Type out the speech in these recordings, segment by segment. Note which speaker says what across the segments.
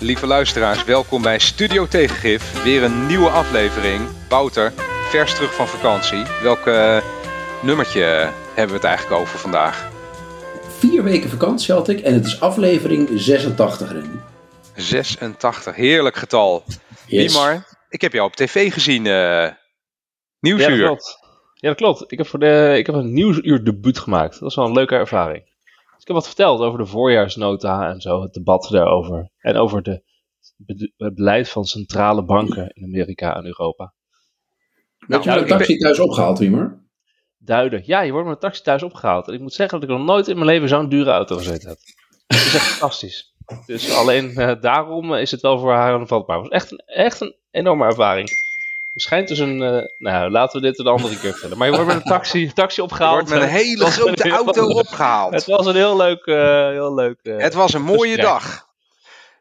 Speaker 1: Lieve luisteraars, welkom bij Studio Tegengif. Weer een nieuwe aflevering. Wouter, vers terug van vakantie. Welk eh, nummertje hebben we het eigenlijk over vandaag?
Speaker 2: Vier weken vakantie had ik en het is aflevering 86, Randy.
Speaker 1: 86, heerlijk getal.
Speaker 2: Yes.
Speaker 1: Ik heb jou op tv gezien. eh Nieuwsuur.
Speaker 3: Ja, dat klopt. Ja, dat klopt. Ik heb, voor de, ik heb een nieuwsuur debuut gemaakt. Dat was wel een leuke ervaring. Heb wat verteld over de voorjaarsnota en zo, het debat daarover. En over de, het beleid van centrale banken in Amerika en Europa.
Speaker 2: Werd je
Speaker 1: Nou,
Speaker 2: met een
Speaker 1: ik
Speaker 2: taxi thuis opgehaald, Wiemer?
Speaker 3: Duiden. Ja, je wordt met een taxi thuis opgehaald. En ik moet zeggen dat ik nog nooit in mijn leven zo'n dure auto gezeten heb. Dat is echt fantastisch. Dus alleen eh, daarom is het wel voor haar een vatbaar. Het was echt een, echt een enorme ervaring. Er schijnt dus een... eh, nou, laten we dit een andere keer vertellen. Maar je wordt met een taxi, taxi
Speaker 1: Je
Speaker 3: opgehaald.
Speaker 1: wordt met een hele
Speaker 3: Het
Speaker 1: grote
Speaker 3: een-
Speaker 1: auto
Speaker 3: Het
Speaker 1: opgehaald.
Speaker 3: was een heel leuk... eh, heel leuk eh,
Speaker 1: Het was een mooie
Speaker 3: gesprek.
Speaker 1: dag.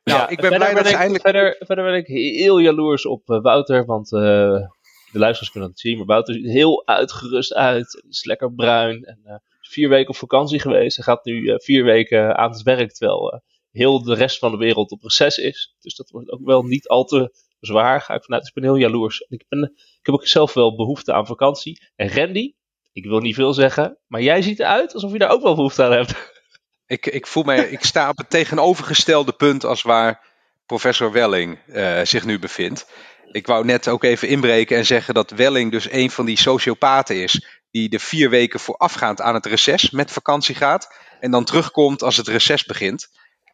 Speaker 1: Nou, ik ben
Speaker 3: verder
Speaker 1: blij dat ze eindelijk...
Speaker 3: Verder, verder ben ik heel jaloers op Wouter, want de luisteraars kunnen het zien, maar Wouter ziet heel uitgerust uit. Het is lekker bruin en is vier weken op vakantie geweest. Hij gaat nu vier weken aan het werk, terwijl heel de rest van de wereld op reces is. Dus dat wordt ook wel niet al te zwaar, ga ik vanuit. Ik ben heel jaloers. Ik, ik heb ook zelf wel behoefte aan vakantie. En Randy, ik wil niet veel zeggen, maar jij ziet eruit alsof je daar ook wel behoefte aan hebt.
Speaker 1: Ik, ik voel mij, ik sta op het tegenovergestelde punt als waar professor Welling eh, zich nu bevindt. Ik wou net ook even inbreken en zeggen dat Welling dus een van die sociopaten is. Die de vier weken voorafgaand aan het reces met vakantie gaat. En dan terugkomt als het reces begint.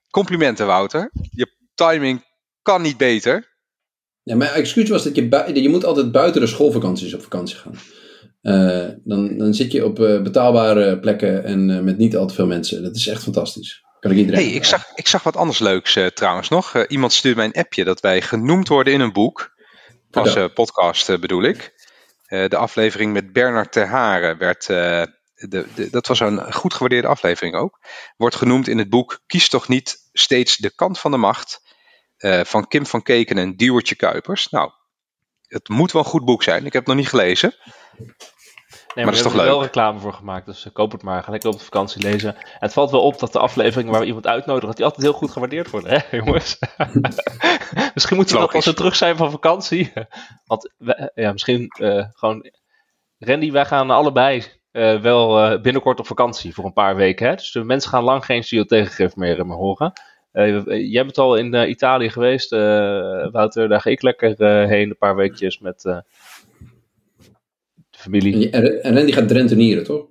Speaker 1: Complimenten Wouter. Je timing kan niet beter.
Speaker 2: Ja, mijn excuus was dat je, je moet altijd buiten de schoolvakanties op vakantie gaan. Eh, dan, dan zit je op eh, betaalbare plekken en eh, met niet al te veel mensen. Dat is echt fantastisch. Kan ik iedereen
Speaker 1: hey, ik, zag, ik zag wat anders leuks trouwens nog. Iemand stuurde mij een appje dat wij genoemd worden in een boek. Als podcast bedoel ik. De aflevering met Bernard Ter Haren werd. de, de, dat was een goed gewaardeerde aflevering ook. Wordt genoemd in het boek Kies toch niet steeds de kant van de macht. Eh, van Kim van Keken en Duwertje Kuipers. Nou, het moet wel een goed boek zijn. Ik heb het nog niet gelezen.
Speaker 3: Nee,
Speaker 1: dat is
Speaker 3: daar
Speaker 1: toch
Speaker 3: hebben we
Speaker 1: leuk?
Speaker 3: wel reclame voor gemaakt, dus eh, koop het maar. Ga lekker op de vakantie lezen. En het valt wel op dat de aflevering waar we iemand uitnodigen, dat die altijd heel goed gewaardeerd worden, hè jongens? misschien moeten we dat
Speaker 1: Logisch.
Speaker 3: als we terug zijn van vakantie. Want we- ja, misschien eh, gewoon... Randy, wij gaan allebei eh, wel eh, binnenkort op vakantie voor een paar weken. Hè? Dus de mensen gaan lang geen studio tegengif meer, eh, meer horen. Eh, jij bent al in eh, Italië geweest, eh, Wouter. Daar ga ik lekker eh, heen, een paar weekjes met eh, de familie.
Speaker 2: En, en, Randy gaat drentenieren, toch?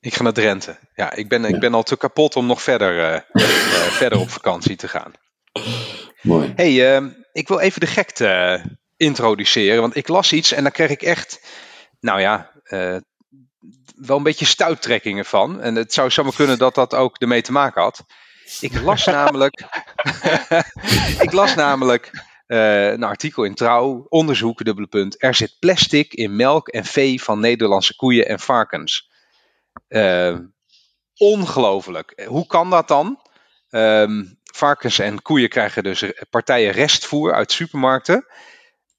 Speaker 1: Ik ga naar Drenthe. Ja, ik ben,
Speaker 2: Ja.
Speaker 1: ik ben al te kapot om nog verder, eh, eh, verder op vakantie te gaan.
Speaker 2: Mooi.
Speaker 1: hey, ehm, ik wil even de gekte eh, introduceren. Want ik las iets en daar kreeg ik echt, nou ja, eh, wel een beetje stuittrekkingen van. En het zou zomaar kunnen dat dat ook ermee te maken had. Ik las namelijk, ik las namelijk eh, een artikel in Trouw, onderzoek, dubbele punt. Er zit plastic in melk en vee van Nederlandse koeien en varkens. Eh, ongelooflijk. Hoe kan dat dan? Ehm, varkens en koeien krijgen dus partijen restvoer uit supermarkten.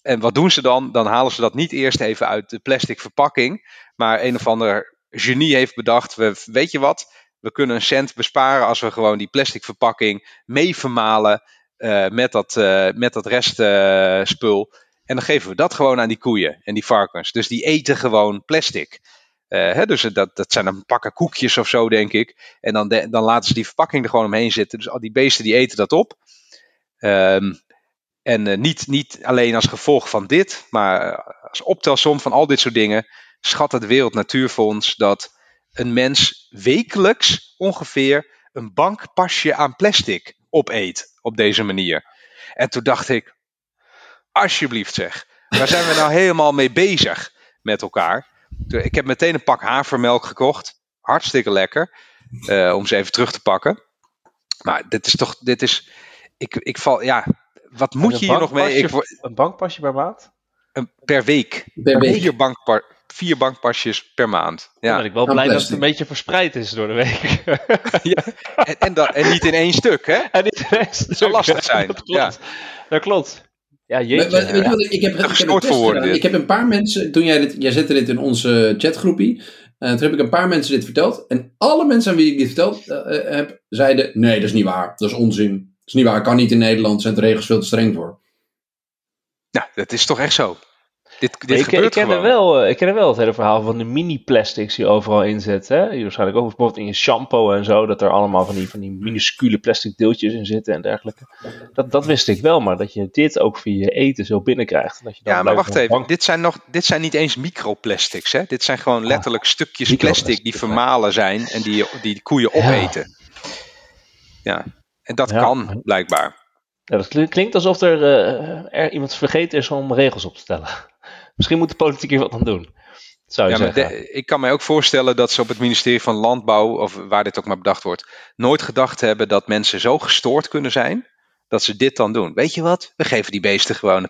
Speaker 1: En wat doen ze dan? Dan halen ze dat niet eerst even uit de plastic verpakking. Maar een of ander genie heeft bedacht: we, weet je wat? We kunnen een cent besparen als we gewoon die plastic verpakking mee vermalen eh, met, dat, eh, met dat restspul. en dan geven we dat gewoon aan die koeien en die varkens. Dus die eten gewoon plastic. Eh, hè, dus dat, dat zijn dan pakken koekjes of zo, denk ik. En dan, dan laten ze die verpakking er gewoon omheen zitten. Dus al die beesten die eten dat op. Ehm, en eh, niet, niet alleen als gevolg van dit, maar eh, als optelsom van al dit soort dingen, schat het Wereld Natuurfonds dat een mens wekelijks ongeveer een bankpasje aan plastic opeet op deze manier. En toen dacht ik, alsjeblieft zeg, waar zijn we nou helemaal mee bezig met elkaar? Ik heb meteen een pak havermelk gekocht, hartstikke lekker, eh, om ze even terug te pakken. Maar dit is toch, dit is, ik, ik val, ja, wat moet je hier nog mee? Ik,
Speaker 3: Een bankpasje per maand?
Speaker 1: een- per week.
Speaker 2: Per week.
Speaker 1: Vier, bankpa vier bankpasjes per maand.
Speaker 3: Dan
Speaker 1: Ja.
Speaker 3: ben ik wel blij dat het een beetje verspreid is door de week.
Speaker 1: En, en, dat, en niet in één stuk, hè?
Speaker 3: en niet.
Speaker 1: Het zou lastig zijn,
Speaker 3: Dat klopt. Dat klopt. Ja, jeetje.
Speaker 2: maar weet je wat, ik, heb, ik heb,
Speaker 1: voor.
Speaker 2: Ik heb een paar mensen, toen jij dit, jij zette dit in onze chatgroepie, eh, toen heb ik een paar mensen dit verteld. En alle mensen aan wie ik dit verteld eh, eh, heb, zeiden, nee, dat is niet waar. Dat is onzin. is niet waar, kan niet in Nederland, zijn de regels veel te streng voor.
Speaker 1: Nou, dat is toch echt zo. Dit, dit
Speaker 3: ik,
Speaker 1: gebeurt
Speaker 3: ik, ken er wel, eh, ik ken er wel het hele verhaal van de mini-plastics die overal in zitten. Hè? Die waarschijnlijk ook bijvoorbeeld in je shampoo en zo, dat er allemaal van die, van die minuscule plastic deeltjes in zitten en dergelijke. Dat, dat wist ik wel, maar dat je dit ook via je eten zo binnenkrijgt. en Dat je dan
Speaker 1: Ja, maar wacht even.
Speaker 3: bank-
Speaker 1: Dit zijn, nog, dit zijn niet eens microplastics. Hè? Dit zijn gewoon letterlijk stukjes plastic die
Speaker 3: ja.
Speaker 1: vermalen zijn en die, die koeien
Speaker 3: Ja.
Speaker 1: opeten. Ja, en dat
Speaker 3: Ja.
Speaker 1: kan blijkbaar.
Speaker 3: Ja, dat klink- klinkt alsof er, eh, er iemand vergeten is om regels op te stellen. Misschien moet de politiek hier wat aan doen. Zou je
Speaker 1: Ja,
Speaker 3: zeggen.
Speaker 1: de- ik kan mij ook voorstellen dat ze op het ministerie van Landbouw, of waar dit ook maar bedacht wordt, nooit gedacht hebben dat mensen zo gestoord kunnen zijn dat ze dit dan doen. Weet je wat? We geven die beesten gewoon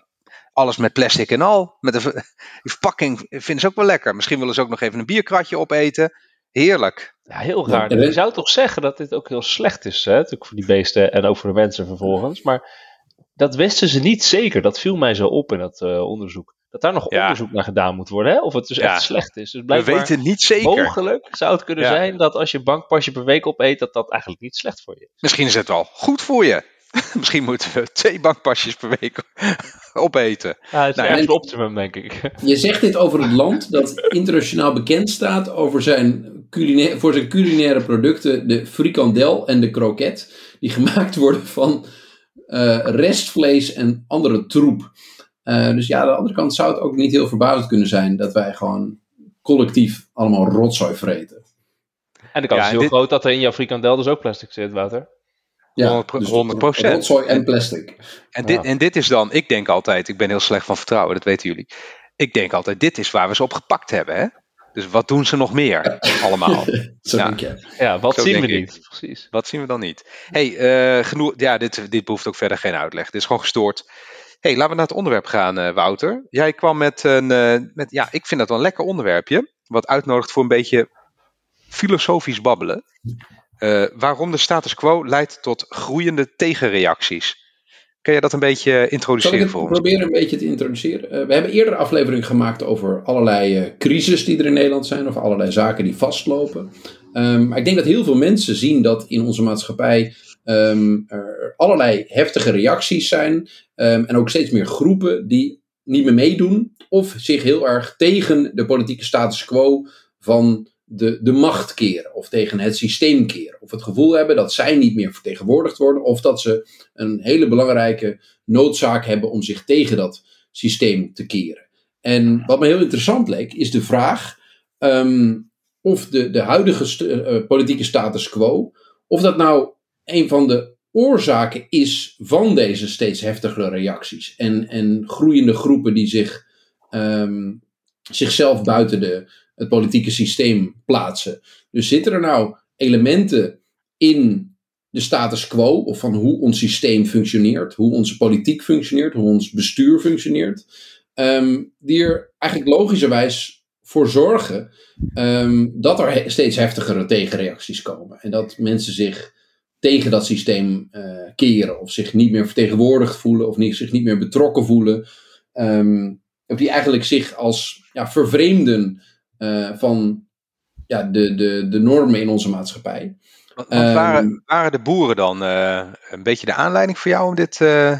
Speaker 1: alles met plastic en al. Met een verpakking vinden ze ook wel lekker. Misschien willen ze ook nog even een bierkratje opeten. Heerlijk.
Speaker 3: Ja, heel raar. Je zou toch zeggen dat dit ook heel slecht is, hè? natuurlijk voor die beesten en ook voor de mensen vervolgens. Maar dat wisten ze niet zeker. Dat viel mij zo op in dat eh, onderzoek. Dat daar nog
Speaker 1: Ja.
Speaker 3: onderzoek naar gedaan moet worden, hè? of het dus
Speaker 1: Ja.
Speaker 3: echt slecht is. Dus
Speaker 1: We weten het niet zeker.
Speaker 3: mogelijk zou het kunnen
Speaker 1: Ja.
Speaker 3: zijn dat als je een bankpasje per week opeet, dat dat eigenlijk niet slecht voor je is.
Speaker 1: Misschien is het wel goed voor je. Misschien moeten we twee bankpasjes per week opeten.
Speaker 3: Ja, het is
Speaker 1: Nou,
Speaker 3: een optimum, denk ik.
Speaker 2: Je zegt dit over het land dat internationaal bekend staat over zijn culina- voor zijn culinaire producten, de frikandel en de kroket, die gemaakt worden van eh, restvlees en andere troep. Eh, dus ja, aan de andere kant zou het ook niet heel verbazend kunnen zijn dat wij gewoon collectief allemaal rotzooi vreten.
Speaker 3: En de kans
Speaker 1: Ja,
Speaker 3: is heel
Speaker 1: dit-
Speaker 3: groot dat er in jouw frikandel dus ook plastic zit, Wouter.
Speaker 2: Ja,
Speaker 1: 100%.
Speaker 2: dus
Speaker 1: 100%.
Speaker 2: Rotzooi en plastic.
Speaker 1: En dit,
Speaker 3: Ja.
Speaker 1: en dit is dan, ik denk altijd, ik ben heel slecht van vertrouwen, dat weten jullie. Ik denk altijd, dit is waar we ze op gepakt hebben. Hè? Dus wat doen ze nog meer allemaal?
Speaker 2: Zo
Speaker 1: Ja.
Speaker 2: denk je.
Speaker 3: Ja, wat
Speaker 1: Zo
Speaker 3: zien we
Speaker 1: ik.
Speaker 3: niet? Precies.
Speaker 1: Wat zien we dan niet? hey, eh, genoeg, ja, dit, dit behoeft ook verder geen uitleg. Dit is gewoon gestoord. Hey, laten we naar het onderwerp gaan, eh, Wouter. Jij kwam met een, eh, met, ja, ik vind dat wel een lekker onderwerpje. Wat uitnodigt voor een beetje filosofisch babbelen. Eh, waarom de status quo leidt tot groeiende tegenreacties. Kun je dat een beetje
Speaker 2: Zal ik
Speaker 1: introduceren voor ons?
Speaker 2: proberen een beetje te introduceren? We hebben eerder afleveringen gemaakt over allerlei crisis die er in Nederland zijn, of allerlei zaken die vastlopen. Ehm, maar ik denk dat heel veel mensen zien dat in onze maatschappij ehm, er allerlei heftige reacties zijn. ehm, en ook steeds meer groepen die niet meer meedoen, of zich heel erg tegen de politieke status quo van de, de macht keren, of tegen het systeem keren. Of het gevoel hebben dat zij niet meer vertegenwoordigd worden, of dat ze een hele belangrijke noodzaak hebben om zich tegen dat systeem te keren. En wat me heel interessant leek, is de vraag ehm, of de, de huidige eh, politieke status quo, of dat nou een van de oorzaken is van deze steeds heftigere reacties en, en groeiende groepen die zich, ehm, zichzelf buiten de, het politieke systeem plaatsen. Dus zitten er nou elementen in de status quo, of van hoe ons systeem functioneert, hoe onze politiek functioneert, hoe ons bestuur functioneert, ehm, die er eigenlijk logischerwijs voor zorgen ehm, dat er steeds heftigere tegenreacties komen. En dat mensen zich tegen dat systeem eh, keren, of zich niet meer vertegenwoordigd voelen, of niet, zich niet meer betrokken voelen. Ehm, of die eigenlijk zich als ja, vervreemden eh, van ja, de, de, de normen in onze maatschappij.
Speaker 1: Want
Speaker 2: Ehm,
Speaker 1: waren, waren de boeren dan eh, een beetje de aanleiding voor jou om dit eh,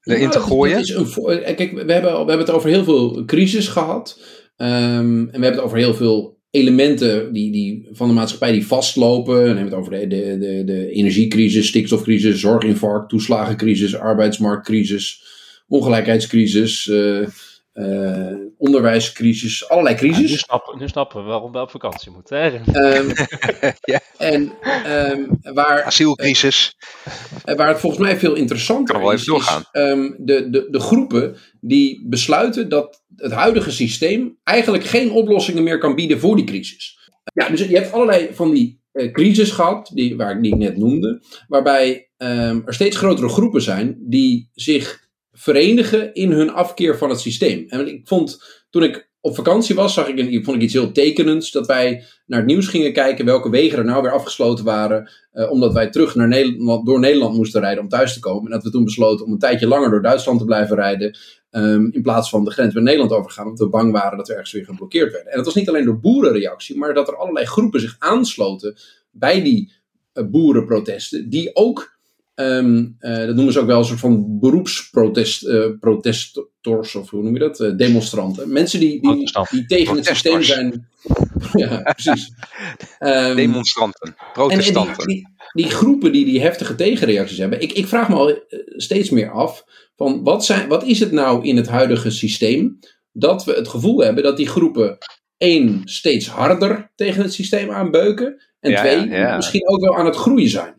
Speaker 1: erin te gooien?
Speaker 2: is een kijk, we hebben, we hebben het over heel veel crisis gehad. Ehm, en we hebben het over heel veel elementen die, die, van de maatschappij die vastlopen. En we hebben het over de, de, de, de energiecrisis, stikstofcrisis, zorginfarct, toeslagencrisis, arbeidsmarktcrisis, ongelijkheidscrisis, eh, eh, onderwijscrisis, allerlei
Speaker 3: Ja, nu,
Speaker 2: crisis.
Speaker 3: snappen, nu snappen we waarom we op vakantie moeten. Hè?
Speaker 2: Ehm,
Speaker 1: Ja.
Speaker 2: En ehm, waar,
Speaker 1: Asielcrisis.
Speaker 2: En waar het volgens mij veel interessanter
Speaker 1: Kan wel
Speaker 2: is,
Speaker 1: even doorgaan.
Speaker 2: is ehm, de, de, de groepen die besluiten dat het huidige systeem eigenlijk geen oplossingen meer kan bieden voor die crisis. Ja, dus je hebt allerlei van die eh, crisis gehad, die, waar ik, die ik net noemde, waarbij ehm, er steeds grotere groepen zijn die zich verenigen in hun afkeer van het systeem. En ik vond, toen ik op vakantie was, zag ik, een, vond ik iets heel tekenends, dat wij naar het nieuws gingen kijken welke wegen er nou weer afgesloten waren, eh, omdat wij terug naar Nederland, door Nederland moesten rijden om thuis te komen. En dat we toen besloten om een tijdje langer door Duitsland te blijven rijden. ehm, in plaats van de grens met Nederland overgaan. Omdat we bang waren dat we ergens weer geblokkeerd werden. En dat was niet alleen door boerenreactie. Maar dat er allerlei groepen zich aansloten bij die eh, boerenprotesten. Die ook Ehm, eh, dat noemen ze ook wel een soort van beroepsprotestors, of hoe noem je dat? Uh, demonstranten. Mensen die, die, die tegen het systeem zijn. ja, precies.
Speaker 1: Um, Demonstranten, protestanten.
Speaker 2: En, die, die, groepen die die heftige tegenreacties hebben. Ik, ik vraag me al steeds meer af: van wat, zijn, wat is het nou in het huidige systeem dat we het gevoel hebben dat die groepen één, steeds harder tegen het systeem aanbeuken. En twee, misschien ook wel aan het groeien zijn.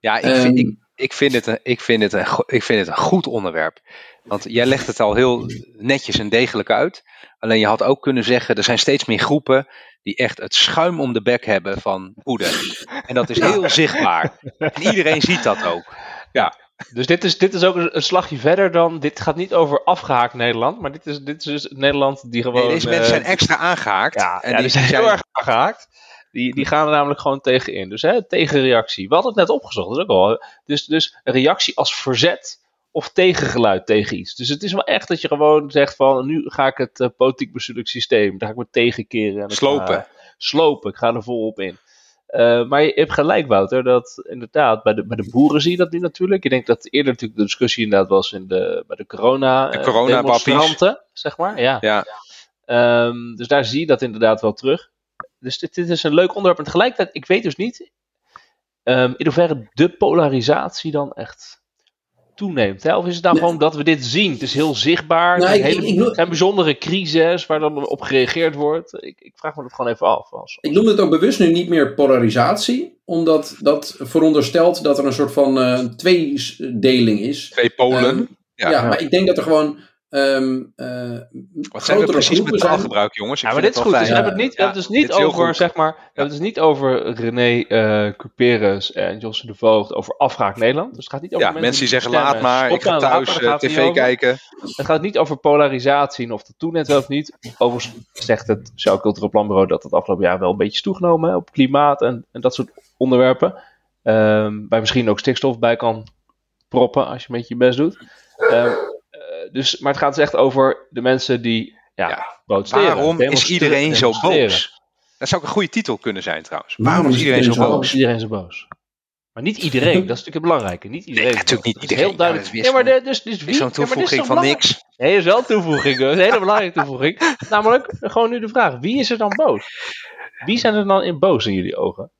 Speaker 1: Ja, ik, vind, ik, ik, vind het een, ik, vind het een, ik vind het een goed onderwerp. Want jij legt het al heel netjes en degelijk uit. Alleen je had ook kunnen zeggen, er zijn steeds meer groepen die echt het schuim om de bek hebben van poeder. En dat is heel zichtbaar. En iedereen ziet dat ook. Ja.
Speaker 3: Dus dit is, dit is ook een slagje verder dan. Dit gaat niet over afgehaakt Nederland, maar dit is, dit is dus Nederland die gewoon. Nee,
Speaker 1: deze mensen zijn extra aangehaakt.
Speaker 3: Ja, en die, zijn heel erg aangehaakt. Die, die gaan er namelijk gewoon tegenin. Dus hè, tegenreactie. We hadden het net opgezocht, dat is ook al. Dus, dus een reactie als verzet of tegengeluid tegen iets. Dus het is wel echt dat je gewoon zegt van nu ga ik het uh, politiek bestuurlijk systeem, daar ga ik me tegenkeren. En
Speaker 1: slopen.
Speaker 3: slopen, ik ga er volop in. Uh, maar je hebt gelijk, Wouter, dat inderdaad, bij de, bij de boeren zie je dat nu natuurlijk. Ik denk dat eerder natuurlijk de discussie inderdaad was in de, bij de corona, de corona demonstranten, zeg maar. Ja. ja. Um, dus daar zie je dat inderdaad wel terug. Dus dit, dit is een leuk onderwerp. En tegelijkertijd, ik weet dus niet um, in hoeverre de polarisatie dan echt toeneemt. Hè? Of is het nou gewoon dat we dit zien? Het is heel zichtbaar. Nou, er zijn bijzondere crises waar dan op gereageerd wordt. Ik, ik vraag me dat gewoon even af. Als,
Speaker 2: Ik noem het ook bewust nu niet meer polarisatie. Omdat dat veronderstelt dat er een soort van uh, tweedeling is.
Speaker 1: Twee polen.
Speaker 2: Um, ja. ja, maar ik denk dat er gewoon Um, uh,
Speaker 1: Wat zijn we precies met taalgebruik, jongens?
Speaker 3: Ik ja, maar dit is goed. Dus we hebben het niet, ja, dus niet over, zeg maar, we hebben het dus niet over René uh, Cuperus en Josse de Voogd over afraak Nederland. Dus het gaat niet over
Speaker 1: ja, mensen, mensen die zeggen laat maar, ik ga thuis uh, tv kijken.
Speaker 3: Het gaat niet over polarisatie of dat toenet wel of niet. Overigens zegt het Sociaal Cultureel Planbureau dat het afgelopen jaar wel een beetje is toegenomen op klimaat en, en dat soort onderwerpen. Um, waar misschien ook stikstof bij kan proppen als je een beetje je best doet. Um, dus, maar het gaat dus echt over de mensen die ja, ja
Speaker 1: Waarom is iedereen zo boos? Dat zou ook een goede titel kunnen zijn trouwens. Waarom, is iedereen, zo boos? Waarom
Speaker 3: is iedereen zo boos? Maar niet iedereen, dat is natuurlijk het belangrijke. Niet iedereen. Nee,
Speaker 1: natuurlijk niet iedereen.
Speaker 3: Heel duidelijk. Ja, maar de, dus, dus wie,
Speaker 1: zo'n toevoeging van niks.
Speaker 3: Nee, is wel een toevoeging. Dat is een hele belangrijke toevoeging. Namelijk, gewoon nu de vraag: wie is er dan boos? Wie zijn er dan in boos in jullie ogen?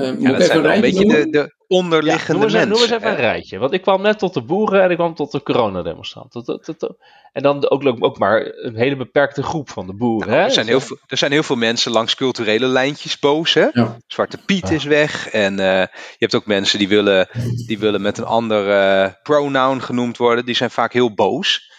Speaker 1: Uh, ja, dat zijn een beetje de, de onderliggende ja,
Speaker 3: noem
Speaker 1: eens,
Speaker 3: Noem eens even een rijtje. Want ik kwam net tot de boeren en ik kwam tot de coronademonstranten. En dan ook, ook maar een hele beperkte groep van de boeren. Nou,
Speaker 1: hè? Er, zijn heel veel, er zijn heel veel mensen langs culturele lijntjes boos. Hè? Zwarte Piet is weg. En uh, je hebt ook mensen die willen, die willen met een ander uh, pronoun genoemd worden. Die zijn vaak heel boos.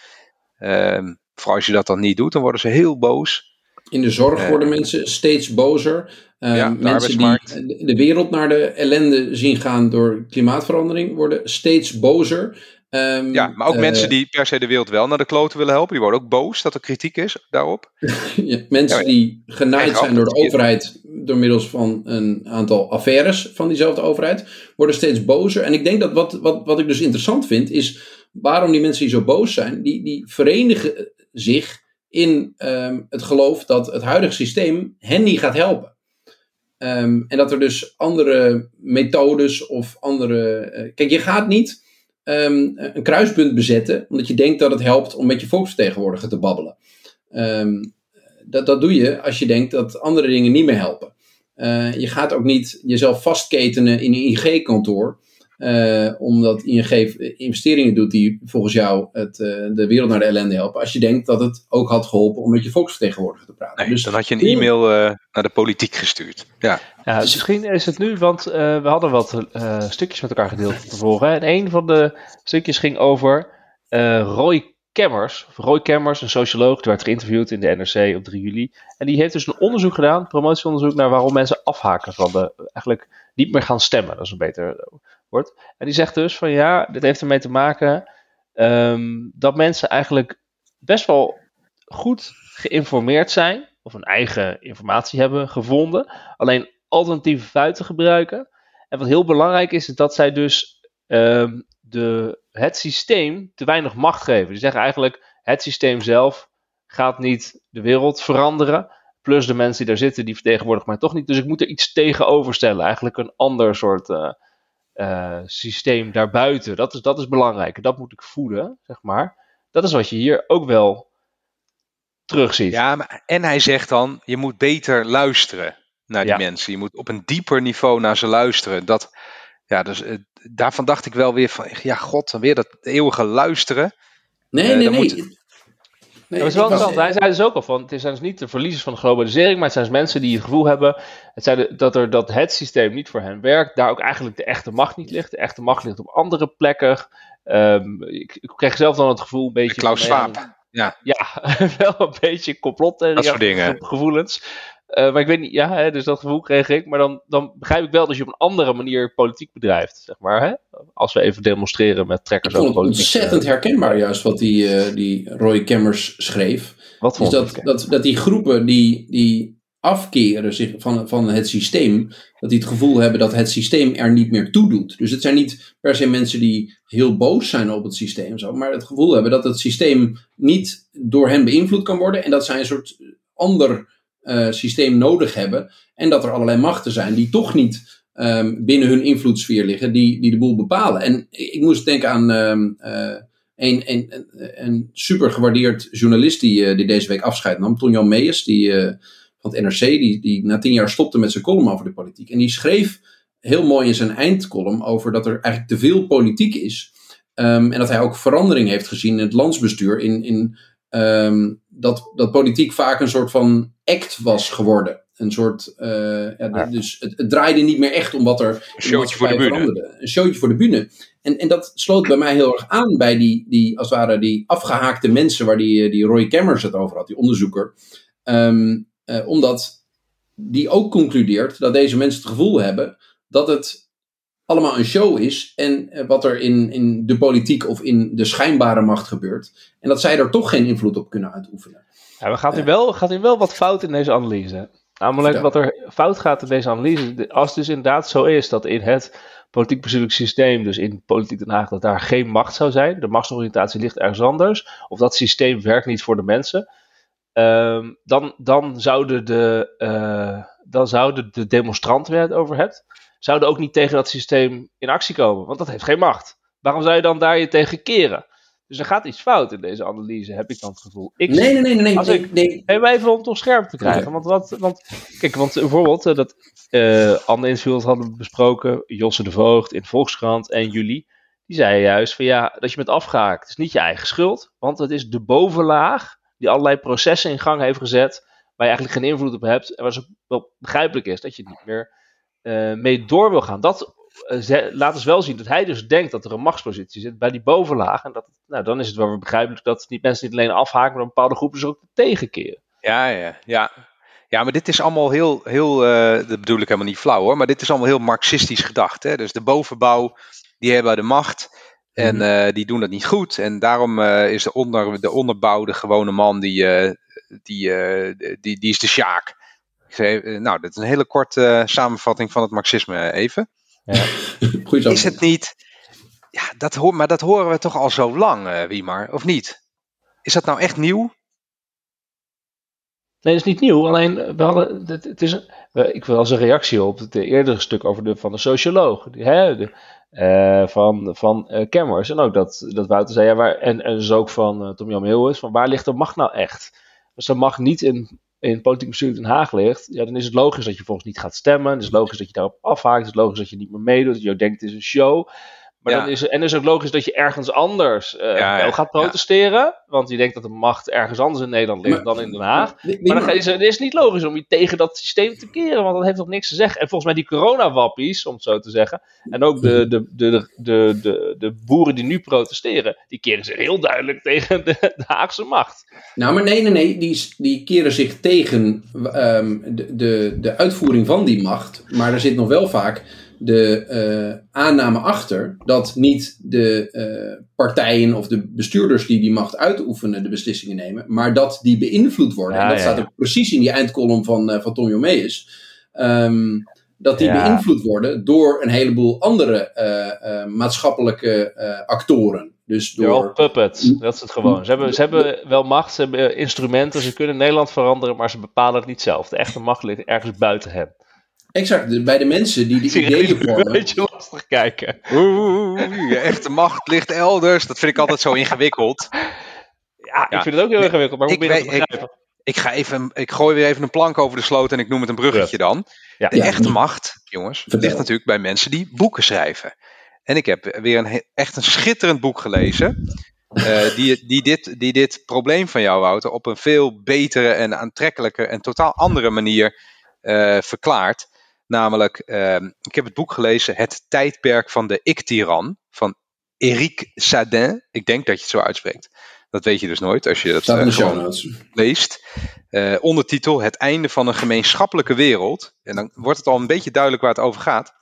Speaker 1: Uh, vooral als je dat dan niet doet, dan worden ze heel boos.
Speaker 2: In de zorg worden mensen steeds bozer. Uh, mensen die de wereld naar de ellende zien gaan door klimaatverandering worden steeds bozer.
Speaker 1: Um, ja, maar ook uh, mensen die per se de wereld wel naar de kloten willen helpen, die worden ook boos dat er kritiek is daarop.
Speaker 2: ja, mensen ja, die genaaid zijn door de overheid door middels van een aantal affaires van diezelfde overheid, worden steeds bozer. En ik denk dat wat, wat, wat ik dus interessant vind, is waarom die mensen die zo boos zijn, die, die verenigen zich in um, het geloof dat het huidige systeem hen niet gaat helpen. Um, en dat er dus andere methodes of andere. Uh, kijk, je gaat niet um, een kruispunt bezetten omdat je denkt dat het helpt om met je volksvertegenwoordiger te babbelen. Um, dat, dat doe je als je denkt dat andere dingen niet meer helpen. Uh, je gaat ook niet jezelf vastketenen in een IG-kantoor uh, omdat ING investeringen doet die volgens jou het, uh, de wereld naar de ellende helpen. Als je denkt dat het ook had geholpen om met je volksvertegenwoordiger te praten.
Speaker 1: Nee, dus dan had je een e-mail uh, naar de politiek gestuurd. Ja,
Speaker 3: ja dus misschien is het nu, want we hadden wat stukjes met elkaar gedeeld tevoren. En een van de stukjes ging over Roy Kemmers. Roy Kemmers, een socioloog, die werd geïnterviewd in de NRC op 3 juli. En die heeft dus een onderzoek gedaan, promotieonderzoek, naar waarom mensen afhaken van de, eigenlijk niet meer gaan stemmen. Dat is een beter wordt. En die zegt dus van ja, dit heeft ermee te maken um, dat mensen eigenlijk best wel goed geïnformeerd zijn, of een eigen informatie hebben gevonden, alleen alternatieve feiten gebruiken. En wat heel belangrijk is, is dat zij dus um, de, het systeem te weinig macht geven. Die zeggen eigenlijk, het systeem zelf gaat niet de wereld veranderen. Plus de mensen die daar zitten, die vertegenwoordigen mij toch niet. Dus ik moet er iets tegenover stellen. Eigenlijk een ander soort uh, uh, systeem daarbuiten. Dat is, dat is belangrijk. Dat moet ik voeden, zeg maar. Dat is wat je hier ook wel terugziet.
Speaker 1: Ja, maar, en hij zegt dan, je moet beter luisteren naar die mensen. Je moet op een dieper niveau naar ze luisteren. Dat, ja, dus, uh, daarvan dacht ik wel weer van, ja god, dan weer dat eeuwige luisteren.
Speaker 2: Nee, uh, nee, nee. Moet...
Speaker 3: Nee, dat is wel interessant. Hij zei dus ook al van, het zijn dus niet de verliezers van de globalisering, maar het zijn dus mensen die het gevoel hebben het zijn dat, er, dat het systeem niet voor hen werkt, daar ook eigenlijk de echte macht niet ligt. De echte macht ligt op andere plekken. Um, ik, ik, kreeg zelf dan het gevoel een beetje...
Speaker 1: Klaus Schwab. Ja,
Speaker 3: ja wel een beetje complot
Speaker 1: dat soort dingen.
Speaker 3: gevoelens. Uh, maar ik weet niet, ja, hè, dus dat gevoel kreeg ik. Maar dan, dan begrijp ik wel dat je op een andere manier politiek bedrijft, zeg maar. Hè? Als we even demonstreren met trekkers
Speaker 2: over politiek. ontzettend herkenbaar juist wat die, uh, die Roy Kemmers schreef.
Speaker 3: Wat
Speaker 2: dus dat, dat, dat die groepen die, die afkeren zich van, van het systeem, dat die het gevoel hebben dat het systeem er niet meer toe doet. Dus het zijn niet per se mensen die heel boos zijn op het systeem, zo, maar het gevoel hebben dat het systeem niet door hen beïnvloed kan worden en dat zij een soort ander systeem nodig hebben en dat er allerlei machten zijn die toch niet um, binnen hun invloedssfeer liggen, die, die de boel bepalen. En ik moest denken aan um, uh, een, een, een, super gewaardeerd journalist die, uh, die deze week afscheid nam, Ton Jan Meijers, die van het NRC, die, die na tien jaar stopte met zijn column over de politiek. En die schreef heel mooi in zijn eindcolumn over dat er eigenlijk te veel politiek is. Um, en dat hij ook verandering heeft gezien in het landsbestuur. In, in um, dat, dat politiek vaak een soort van act was geworden. Een soort, uh, ja, dus het, het, draaide niet meer echt om wat er
Speaker 1: een showtje voor de bühne. veranderde.
Speaker 2: Een showtje voor de bühne. En, en dat sloot bij mij heel erg aan bij die, die als het ware, die afgehaakte mensen waar die, die Roy Kemmers het over had, die onderzoeker. Um, uh, omdat die ook concludeert dat deze mensen het gevoel hebben dat het allemaal een show is en uh, wat er in, in de politiek of in de schijnbare macht gebeurt. En dat zij er toch geen invloed op kunnen uitoefenen.
Speaker 3: Ja, maar gaat, er wel, gaat er wel wat fout in deze analyse? Namelijk wat er fout gaat in deze analyse. Als het dus inderdaad zo is dat in het politiek bestuurlijk systeem, dus in politiek Den Haag, dat daar geen macht zou zijn. De machtsoriëntatie ligt ergens anders. Of dat systeem werkt niet voor de mensen. Um, dan, dan, zouden de, uh, dan zouden de demonstranten waar je het over hebt, zouden ook niet tegen dat systeem in actie komen, want dat heeft geen macht. Waarom zou je dan daar je tegen keren? Dus er gaat iets fout in deze analyse, heb ik dan het gevoel. Ik,
Speaker 2: nee, nee, nee, nee.
Speaker 3: Als
Speaker 2: nee,
Speaker 3: ik,
Speaker 2: nee.
Speaker 3: Even om op scherp te krijgen. Okay. Want, wat, want, kijk, want bijvoorbeeld, uh, dat uh, Anne Insfield hadden we besproken, Josse de Voogd in Volkskrant en jullie. Die zeiden juist van ja, dat je bent afgehaakt. Het is niet je eigen schuld, want het is de bovenlaag die allerlei processen in gang heeft gezet, waar je eigenlijk geen invloed op hebt. En waar het wel begrijpelijk is dat je niet meer uh, mee door wil gaan. Dat uh, laat dus wel zien dat hij dus denkt dat er een machtspositie zit bij die bovenlaag. En dat, nou, dan is het wel begrijpelijk dat die mensen niet alleen afhaken, maar een bepaalde groepen dus ook tegenkeren.
Speaker 1: Ja, ja, ja. Ja, maar dit is allemaal heel, heel uh, dat bedoel ik helemaal niet flauw hoor, maar dit is allemaal heel marxistisch gedacht. Hè? Dus de bovenbouw, die hebben de macht. En uh, die doen dat niet goed. En daarom uh, is de, onder, de onderbouw, de gewone man, die, die, die, die is de sjaak. Nou, dit is een hele korte samenvatting van het marxisme even.
Speaker 2: Ja.
Speaker 1: is het niet... Ja, dat hoor, maar dat horen we toch al zo lang, Wiemar, of niet? Is dat nou echt nieuw?
Speaker 3: Nee, dat is niet nieuw. Alleen, we hadden, het, het is, ik wil als een reactie op het eerdere stuk over de, van de socioloog. Hè, de, uh, van, van uh. En ook dat, dat Wouter zei, ja, waar, en, en dus ook van uh, Tom Jan Meeuwis, van waar ligt de macht nou echt? Als de macht niet in, in politiek bestuur Den Haag ligt, ja, dan is het logisch dat je volgens niet gaat stemmen. Het is logisch dat je daarop afhaakt. Het is logisch dat je niet meer meedoet. Dat je denkt, het is een show. Maar ja. dan is, en het is ook logisch dat je ergens anders uh, ja, wel gaat protesteren. Ja. Want je denkt dat de macht ergens anders in Nederland ligt maar, dan in Den Haag. Maar, maar dan is het is niet logisch om je tegen dat systeem te keren. Want dat heeft toch niks te zeggen. En volgens mij die coronawappies, om het zo te zeggen. En ook de, de, de, de, de, de boeren die nu protesteren. Die keren zich heel duidelijk tegen de, de Haagse macht.
Speaker 2: Nou, maar nee, nee, nee. Die, die keren zich tegen um, de, de, de uitvoering van die macht. Maar er zit nog wel vaak de uh, aanname achter dat niet de uh, partijen of de bestuurders die die macht uitoefenen de beslissingen nemen, maar dat die beïnvloed worden. Ja, en dat ja, staat ook precies in die eindkolom van, uh, van Tonio Meijers. Um, dat die beïnvloed worden door een heleboel andere maatschappelijke actoren. Dus door...
Speaker 3: puppets, dat is het gewoon. Ze hebben, ze hebben wel macht, ze hebben instrumenten, ze kunnen Nederland veranderen, maar ze bepalen het niet zelf. De echte macht ligt ergens buiten hen.
Speaker 2: Exact, bij de mensen die die ideeën
Speaker 3: Een
Speaker 2: vormen.
Speaker 3: beetje lastig kijken.
Speaker 1: Oeh, je echte macht ligt elders. Dat vind ik altijd zo ingewikkeld.
Speaker 3: Ja,
Speaker 1: Ja.
Speaker 3: ik vind het ook heel ingewikkeld, maar hoe
Speaker 1: Ik
Speaker 3: ben je dat
Speaker 1: ik-
Speaker 3: begrijpen?
Speaker 1: Ik, ga even, ik gooi weer even een plank over de sloot en ik noem het een bruggetje dan.
Speaker 3: Ja.
Speaker 1: De
Speaker 2: Ja.
Speaker 1: echte macht, jongens,
Speaker 2: Vertel.
Speaker 1: ligt natuurlijk bij mensen die boeken schrijven. En ik heb weer een, echt een schitterend boek gelezen. eh, die, die, dit, die dit probleem van jou, Wouter, op een veel betere en aantrekkelijke en totaal andere manier eh, verklaart. Namelijk, ehm, ik heb het boek gelezen Het tijdperk van de ik-tiran van Eric Sadin. Ik denk dat je het zo uitspreekt. Dat weet je dus nooit als je dat eh, gewoon leest. Eh, ondertitel Het einde van een gemeenschappelijke wereld. En dan wordt het al een beetje duidelijk waar het over gaat.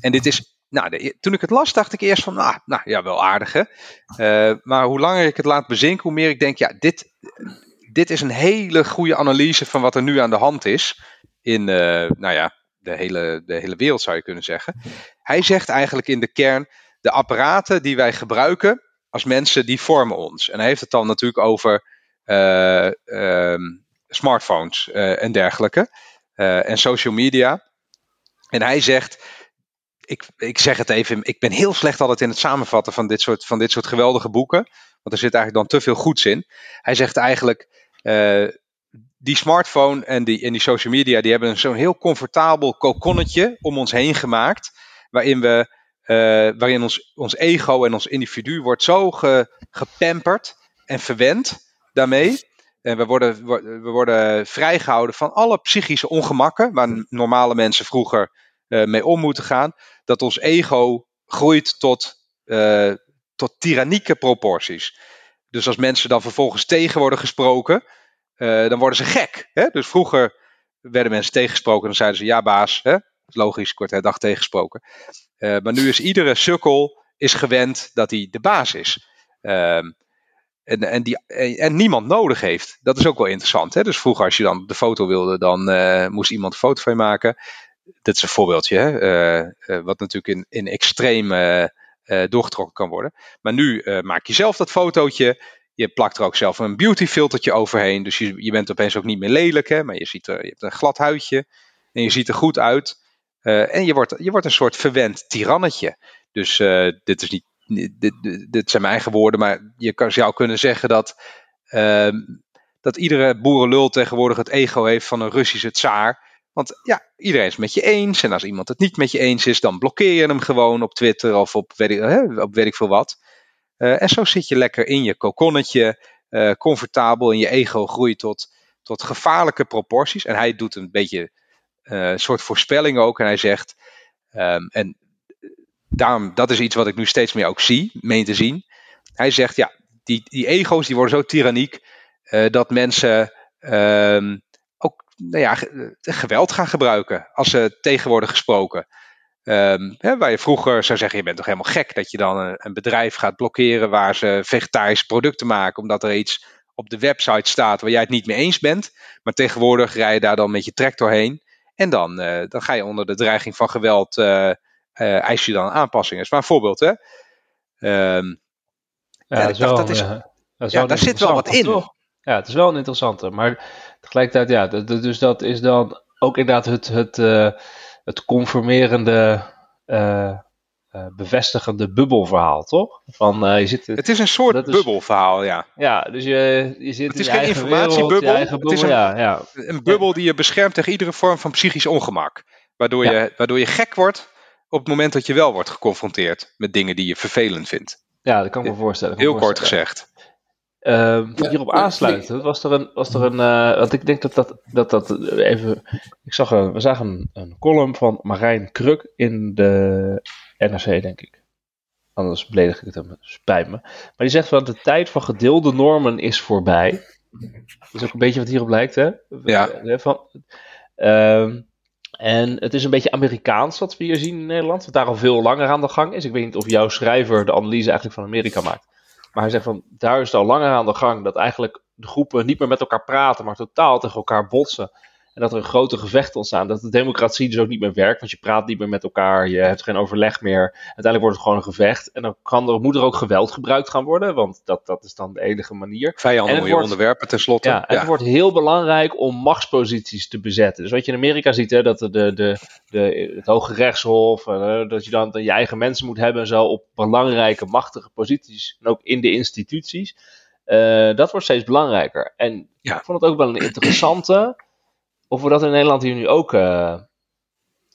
Speaker 1: En dit is, nou, de, toen ik het las, dacht ik eerst van, nou, nou ja, wel aardig hè. Eh, maar hoe langer ik het laat bezinken, hoe meer ik denk, ja, dit, dit is een hele goede analyse van wat er nu aan de hand is. In, eh, nou ja, de hele, de hele wereld zou je kunnen zeggen. Hij zegt eigenlijk in de kern, de apparaten die wij gebruiken als mensen, die vormen ons. En hij heeft het dan natuurlijk over eh, ehm, smartphones eh, en dergelijke. en social media. En hij zegt, ik, ik zeg het even, ik ben heel slecht altijd in het samenvatten van dit soort, van dit soort geweldige boeken. Want er zit eigenlijk dan te veel goeds in. Hij zegt eigenlijk, die smartphone en die, en die social media, die hebben zo'n heel comfortabel kokonnetje om ons heen gemaakt. Waarin we, eh, waarin ons, ons ego en ons individu wordt zo ge, gepamperd en verwend daarmee. En we worden, we worden vrijgehouden van alle psychische ongemakken waar normale mensen vroeger eh, mee om moeten gaan. Dat ons ego groeit tot, eh, tot tyrannieke proporties. Dus als mensen dan vervolgens tegen worden gesproken, eh, dan worden ze gek. Hè? Dus vroeger werden mensen tegengesproken en dan zeiden ze ja baas, hè? logisch, kort her dag tegengesproken. Eh, maar nu is iedere sukkel is gewend dat hij de baas is. Ehm, en, en, die, en, niemand nodig heeft. Dat is ook wel interessant. Hè? Dus vroeger als je dan de foto wilde, dan eh, moest iemand een foto van je maken. Dat is een voorbeeldje, hè? wat natuurlijk in, in extreem doorgetrokken kan worden. Maar nu maak je zelf dat fotootje. Je plakt er ook zelf een beautyfiltertje overheen. Dus je, bent opeens ook niet meer lelijk, hè? maar je, ziet er, je hebt een glad huidje. En je ziet er goed uit. Eh, en je wordt, je wordt een soort verwend tirannetje. Dus eh, dit is niet. Dit, dit, zijn mijn eigen woorden, maar je kan, zou kunnen zeggen dat, ehm, dat iedere boerenlul tegenwoordig het ego heeft van een Russische tsaar. Want ja, iedereen is het met je eens. En als iemand het niet met je eens is, dan blokkeer je hem gewoon op Twitter of op op weet ik veel wat. Eh, en zo zit je lekker in je kokonnetje, eh, comfortabel en je ego groeit tot, tot gevaarlijke proporties. En hij doet een beetje eh, een soort voorspelling ook. En hij zegt, ehm, en daarom, dat is iets wat ik nu steeds meer ook zie, meen te zien. Hij zegt, ja, die, die ego's die worden zo tyranniek dat mensen ehm, ook nou ja, ge- geweld gaan gebruiken als ze tegen worden gesproken. Ehm, hè, waar je vroeger zou zeggen, je bent toch helemaal gek dat je dan een, een bedrijf gaat blokkeren waar ze vegetarische producten maken, omdat er iets op de website staat waar jij het niet mee eens bent. Maar tegenwoordig rij je daar dan met je tractor heen en dan, eh, dan ga je onder de dreiging van geweld, eh, eis je dan aanpassingen. Dat is maar een voorbeeld, hè. Ehm, Ja,
Speaker 3: dat
Speaker 1: ik dacht, dat is-
Speaker 3: dat
Speaker 1: ja, daar zit wel wat in.
Speaker 3: toch? Ja, het is wel een interessante. Maar tegelijkertijd, ja, dus dat is dan ook inderdaad het, het, het conformerende, eh, eh, bevestigende bubbelverhaal, toch? Van, eh, je zit,
Speaker 1: het is een soort
Speaker 3: is-
Speaker 1: bubbelverhaal, ja.
Speaker 3: ja, dus je, je zit
Speaker 1: Het
Speaker 3: in
Speaker 1: is
Speaker 3: je
Speaker 1: geen
Speaker 3: eigen
Speaker 1: informatiebubbel,
Speaker 3: wereld,
Speaker 1: het is een-
Speaker 3: ja, ja.
Speaker 1: Een bubbel die je beschermt tegen iedere vorm van psychisch ongemak. Waardoor,
Speaker 3: Ja.
Speaker 1: je, waardoor je gek wordt op het moment dat je wel wordt geconfronteerd met dingen die je vervelend vindt.
Speaker 3: ja, dat kan ik me voorstellen.
Speaker 1: Heel
Speaker 3: me
Speaker 1: kort gezegd.
Speaker 2: Ja,
Speaker 3: hierop aansluiten, was er een, was er een eh, want ik denk dat dat, dat, dat even, ik zag een, we zagen een, een column van Marijn Kruk in de NRC, denk ik. Anders beledig ik het hem, spijt me. Maar die zegt van de tijd van gedeelde normen is voorbij. Dat is ook een beetje wat hierop lijkt, hè?
Speaker 1: Ja.
Speaker 3: Eh, Van, Ehm, en het is een beetje Amerikaans wat we hier zien in Nederland, wat daar al veel langer aan de gang is. Ik weet niet of jouw schrijver de analyse eigenlijk van Amerika maakt. Maar hij zegt van, daar is het al langer aan de gang dat eigenlijk de groepen niet meer met elkaar praten, maar totaal tegen elkaar botsen. En dat er een grote gevecht ontstaan. Dat de democratie dus ook niet meer werkt. Want je praat niet meer met elkaar. Je hebt geen overleg meer. Uiteindelijk wordt het gewoon een gevecht. En dan kan er, moet er ook geweld gebruikt gaan worden. Want dat, dat is dan de enige manier.
Speaker 1: Vijanden moet je
Speaker 3: wordt-
Speaker 1: onderwerpen tenslotte.
Speaker 3: Ja, en het wordt heel belangrijk om machtsposities te bezetten. Dus wat je in Amerika ziet, hè, dat de, de, de, de, het Hoge Rechtshof, eh, dat je dan je eigen mensen moet hebben en zo op belangrijke, machtige posities. En ook in de instituties. Eh, dat wordt steeds belangrijker. En
Speaker 1: Ja.
Speaker 3: ik vond het ook wel een interessante. Of we dat in Nederland hier nu ook eh,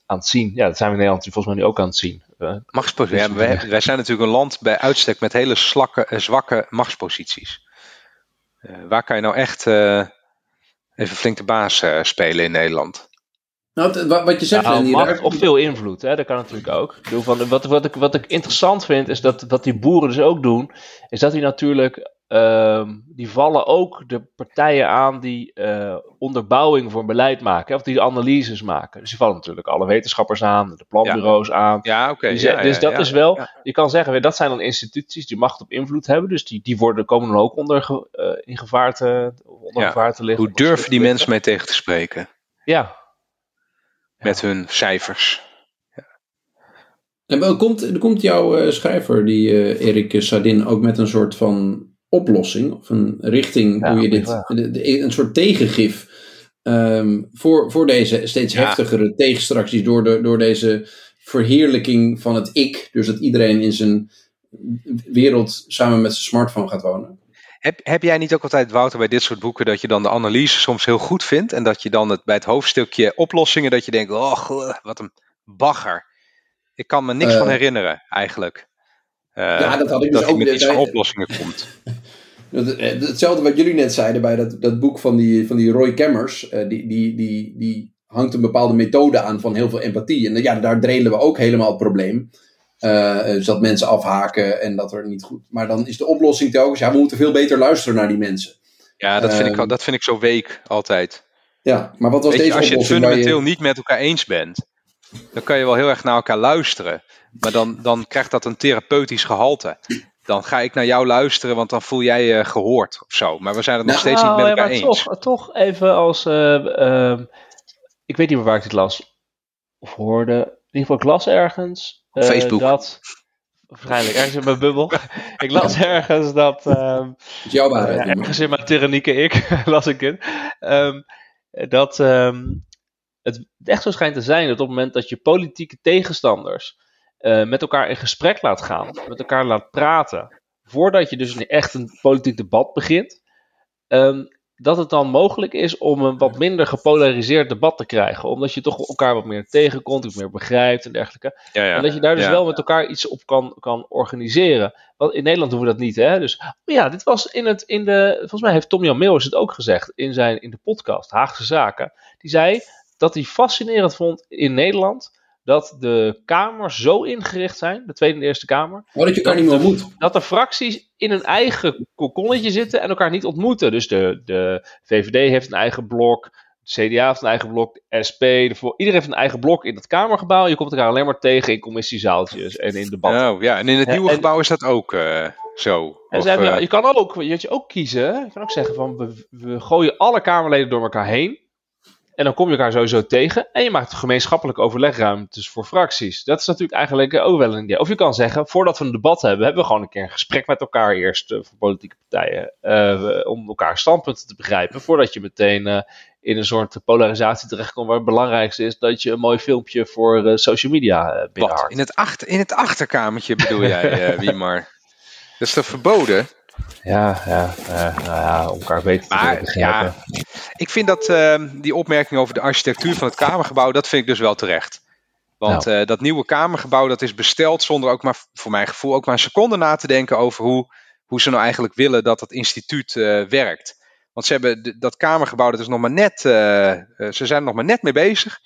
Speaker 3: aan het zien. Ja, dat zijn we in Nederland volgens mij nu ook aan het zien. Eh,
Speaker 1: Machtspositie. Ja, wij, wij zijn natuurlijk een land bij uitstek met hele slakke, eh, zwakke machtsposities. Eh, waar kan je nou echt eh, even flink de baas eh, spelen in Nederland?
Speaker 2: Nou, wat, wat je zegt,
Speaker 3: Nou,
Speaker 2: Randy,
Speaker 3: macht
Speaker 2: daar-
Speaker 3: of veel invloed, hè? dat kan natuurlijk ook. Ik bedoel, van, wat, wat, ik, wat ik interessant vind, is dat wat die boeren dus ook doen, is dat die natuurlijk, ehm, die vallen ook de partijen aan die eh, onderbouwing voor beleid maken, of die analyses maken. Dus die vallen natuurlijk alle wetenschappers aan, de planbureaus aan.
Speaker 1: Ja, oké.
Speaker 3: Dus,
Speaker 1: ja,
Speaker 3: dus
Speaker 1: ja,
Speaker 3: dat
Speaker 1: ja.
Speaker 3: is wel,
Speaker 1: ja.
Speaker 3: je kan zeggen, dat zijn dan instituties die macht op invloed hebben, dus die, die worden, komen dan ook onder eh, in gevaar te, onder
Speaker 1: Ja.
Speaker 3: gevaar te liggen.
Speaker 1: Hoe durven die mensen mee tegen te spreken?
Speaker 3: Ja,
Speaker 1: Met hun cijfers.
Speaker 2: En wel, komt, er komt jouw eh, schrijver, die eh, Erik Sardin, ook met een soort van oplossing of een richting
Speaker 3: Ja,
Speaker 2: hoe je dit,
Speaker 3: vraag.
Speaker 2: de- de- een soort tegengif ehm, voor, voor deze steeds
Speaker 1: Ja.
Speaker 2: heftigere tegenstracties door, de, door deze verheerlijking van het ik. Dus dat iedereen in zijn wereld samen met zijn smartphone gaat wonen.
Speaker 1: Heb, heb jij niet ook altijd, Wouter, bij dit soort boeken, dat je dan de analyse soms heel goed vindt en dat je dan het, bij het hoofdstukje oplossingen, dat je denkt, oh, wat een bagger. Ik kan me niks
Speaker 2: Eh.
Speaker 1: van herinneren, eigenlijk. Eh,
Speaker 2: Ja, dat had ik dus
Speaker 1: dat
Speaker 2: ook
Speaker 1: met iets van oplossingen komt.
Speaker 2: Eh, Hetzelfde wat jullie net zeiden bij dat, dat boek van die, van die Roy Kemmers. eh, die, die, die, die hangt een bepaalde methode aan van heel veel empathie. En ja, daar drelen we ook helemaal het probleem. Dus dat mensen afhaken en dat er niet goed. Maar dan is de oplossing telkens: ja, we moeten veel beter luisteren naar die mensen.
Speaker 1: Ja, dat vind, ik,
Speaker 2: Ehm.
Speaker 1: dat vind ik zo week altijd.
Speaker 2: Ja, maar wat was
Speaker 1: Weet je,
Speaker 2: deze
Speaker 1: als je het
Speaker 2: oplossing?
Speaker 1: fundamenteel niet met elkaar eens bent, dan kan je wel heel erg naar elkaar luisteren. Maar dan, dan krijgt dat een therapeutisch gehalte. Dan ga ik naar jou luisteren, want dan voel jij je gehoord of zo. Maar we zijn het nog
Speaker 2: Nou,
Speaker 1: steeds niet met
Speaker 3: ja,
Speaker 1: elkaar
Speaker 3: maar
Speaker 1: eens.
Speaker 3: Toch, toch even als. eh, ehm, ik weet niet meer waar ik dit las of hoorde. In ieder geval, ik las ergens. eh,
Speaker 1: Facebook.
Speaker 3: Dat, waarschijnlijk ergens in mijn bubbel. ik las ergens dat. ehm,
Speaker 2: Het is jouw waarheid.
Speaker 3: ja,
Speaker 2: Noemen.
Speaker 3: ergens in mijn tyrannieke ik las ik het. ehm, dat ehm, het echt zo schijnt te zijn dat op het moment dat je politieke tegenstanders eh, met elkaar in gesprek laat gaan, met elkaar laat praten, voordat je dus echt een politiek debat begint, ehm, dat het dan mogelijk is om een wat minder gepolariseerd debat te krijgen. Omdat je toch elkaar wat meer tegenkomt, wat meer begrijpt en dergelijke.
Speaker 1: Ja, ja.
Speaker 3: En dat je daar dus
Speaker 1: Ja.
Speaker 3: wel met elkaar iets op kan, kan organiseren. Want in Nederland doen we dat niet, hè? Dus oh ja, dit was in het, in de, volgens mij heeft Tom Jan Meeuwis het ook gezegd in, zijn, in de podcast, Haagse Zaken. Die zei dat hij fascinerend vond in Nederland dat de kamers zo ingericht zijn, de Tweede en de Eerste Kamer,
Speaker 2: Oh, dat je elkaar niet meer ontmoet.
Speaker 3: dat de fracties in een eigen kokonnetje zitten en elkaar niet ontmoeten. Dus de, de VVD heeft een eigen blok, de CDA heeft een eigen blok, de SP, de, iedereen heeft een eigen blok in het Kamergebouw. Je komt elkaar alleen maar tegen in commissiezaaltjes en in debatten.
Speaker 1: Oh, ja, en in het nieuwe
Speaker 3: en-
Speaker 1: gebouw is dat ook eh, zo.
Speaker 3: En
Speaker 1: Of,
Speaker 3: hebben,
Speaker 1: eh,
Speaker 3: je kan ook, je, je ook kiezen. Je kan ook zeggen van we, we gooien alle Kamerleden door elkaar heen. En dan kom je elkaar sowieso tegen. En je maakt gemeenschappelijk overlegruimtes voor fracties. Dat is natuurlijk eigenlijk eh, ook wel een idee. Of je kan zeggen, voordat we een debat hebben, hebben we gewoon een keer een gesprek met elkaar eerst eh, voor politieke partijen. eh, om elkaar standpunten te begrijpen. Voordat je meteen in een soort polarisatie terechtkomt. Waar het belangrijkste is dat je een mooi filmpje voor social media
Speaker 1: wat?
Speaker 3: binnenharkt.
Speaker 1: In het, achter, in het achterkamertje bedoel jij, Wiemar? Dat is toch verboden?
Speaker 3: Ja, ja, nou ja, om elkaar beter te
Speaker 1: Maar,
Speaker 3: begrijpen.
Speaker 1: ja, Ik vind dat ehm, die opmerking over de architectuur van het Kamergebouw, dat vind ik dus wel terecht. Want
Speaker 3: Nou.
Speaker 1: eh, dat nieuwe Kamergebouw, dat is besteld zonder ook maar, voor mijn gevoel, ook maar een seconde na te denken over hoe, hoe ze nou eigenlijk willen dat dat instituut eh, werkt. Want ze hebben dat Kamergebouw, dat is nog maar net, eh, ze zijn er nog maar net mee bezig.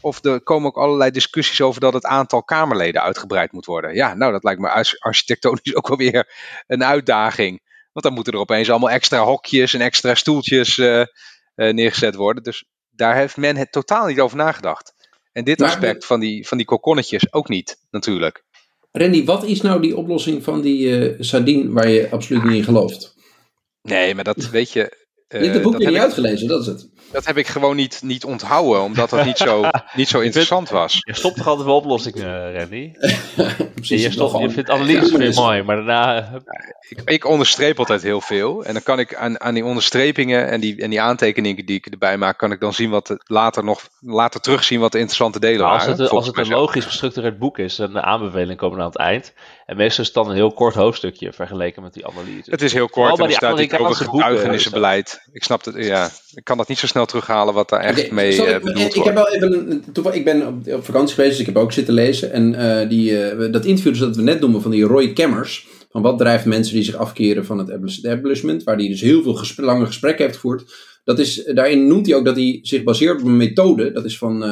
Speaker 1: Of er komen ook allerlei discussies over dat het aantal Kamerleden uitgebreid moet worden. Ja, nou, dat lijkt me arch- architectonisch ook wel weer een uitdaging. Want dan moeten er opeens allemaal extra hokjes en extra stoeltjes eh, eh, neergezet worden. Dus daar heeft men het totaal niet over nagedacht. En dit
Speaker 2: Maar-
Speaker 1: aspect van die, van die kokonnetjes ook niet, natuurlijk.
Speaker 2: Randy, wat is nou die oplossing van die eh sardine waar je absoluut niet in gelooft?
Speaker 1: Nee, maar dat weet je.
Speaker 2: je hebt het boek weer niet
Speaker 1: ik-
Speaker 2: uitgelezen, dat is het.
Speaker 1: Dat heb ik gewoon niet, niet onthouden, omdat dat niet zo, niet zo interessant was.
Speaker 3: Je stopt toch altijd wel oplossingen, Randy?
Speaker 2: Precies,
Speaker 3: je, stopt, je vindt analyses
Speaker 2: Ja,
Speaker 3: weer mooi, maar daarna...
Speaker 1: Ik, ik onderstreep altijd heel veel. En dan kan ik aan, aan die onderstrepingen en die, en die aantekeningen die ik erbij maak, kan ik dan zien wat later nog later terugzien wat de interessante delen
Speaker 3: Maar als
Speaker 1: waren.
Speaker 3: het, als het een logisch gestructureerd boek is en de aanbevelingen komen aan het eind. En meestal is het dan een heel kort hoofdstukje vergeleken met die analyse.
Speaker 1: Het is heel kort en
Speaker 3: bij
Speaker 1: er staat iets over getuigenissenbeleid. Ik snap het, ja. Ik kan dat niet zo snel terughalen wat daar echt mee eh,
Speaker 2: ik,
Speaker 1: bedoeld
Speaker 2: ik
Speaker 1: wordt.
Speaker 2: heb wel even ik ben op, op vakantie geweest, dus ik heb ook zitten lezen. En eh, die, eh, dat interview dus dat we net noemen van die Roy Kemmers. Van wat drijft mensen die zich afkeren van het establishment. Waar hij dus heel veel lange gesprekken heeft gevoerd. Dat is, daarin noemt hij ook dat hij zich baseert op een methode. Dat is van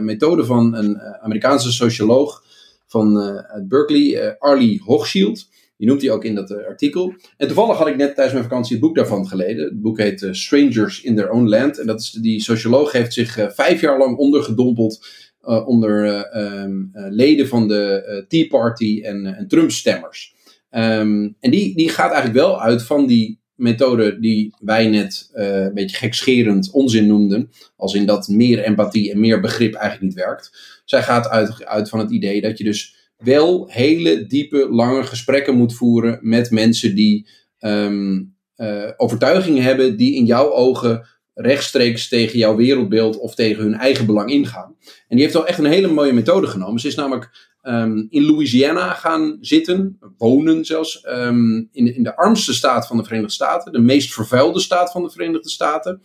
Speaker 2: methode van een Amerikaanse socioloog van uit Berkeley, Arlie Hochschild. Die noemt hij ook in dat eh, artikel. En toevallig had ik net tijdens mijn vakantie het boek daarvan gelezen. Het boek heet eh, Strangers in Their Own Land. En dat is, die socioloog heeft zich eh, vijf jaar lang ondergedompeld onder eh, ehm, eh, leden van de Tea Party en, en Trump-stemmers. Ehm, en die, die gaat eigenlijk wel uit van die methode die wij net een beetje gekscherend onzin noemden. Als in dat meer empathie en meer begrip eigenlijk niet werkt. Zij gaat uit, uit van het idee dat je dus wel hele diepe, lange gesprekken moet voeren met mensen die ehm, eh, overtuigingen hebben die in jouw ogen rechtstreeks tegen jouw wereldbeeld of tegen hun eigen belang ingaan. En die heeft wel echt een hele mooie methode genomen. Ze is namelijk ehm, in Louisiana gaan zitten, wonen zelfs, ehm, in, in de armste staat van de Verenigde Staten, de meest vervuilde staat van de Verenigde Staten,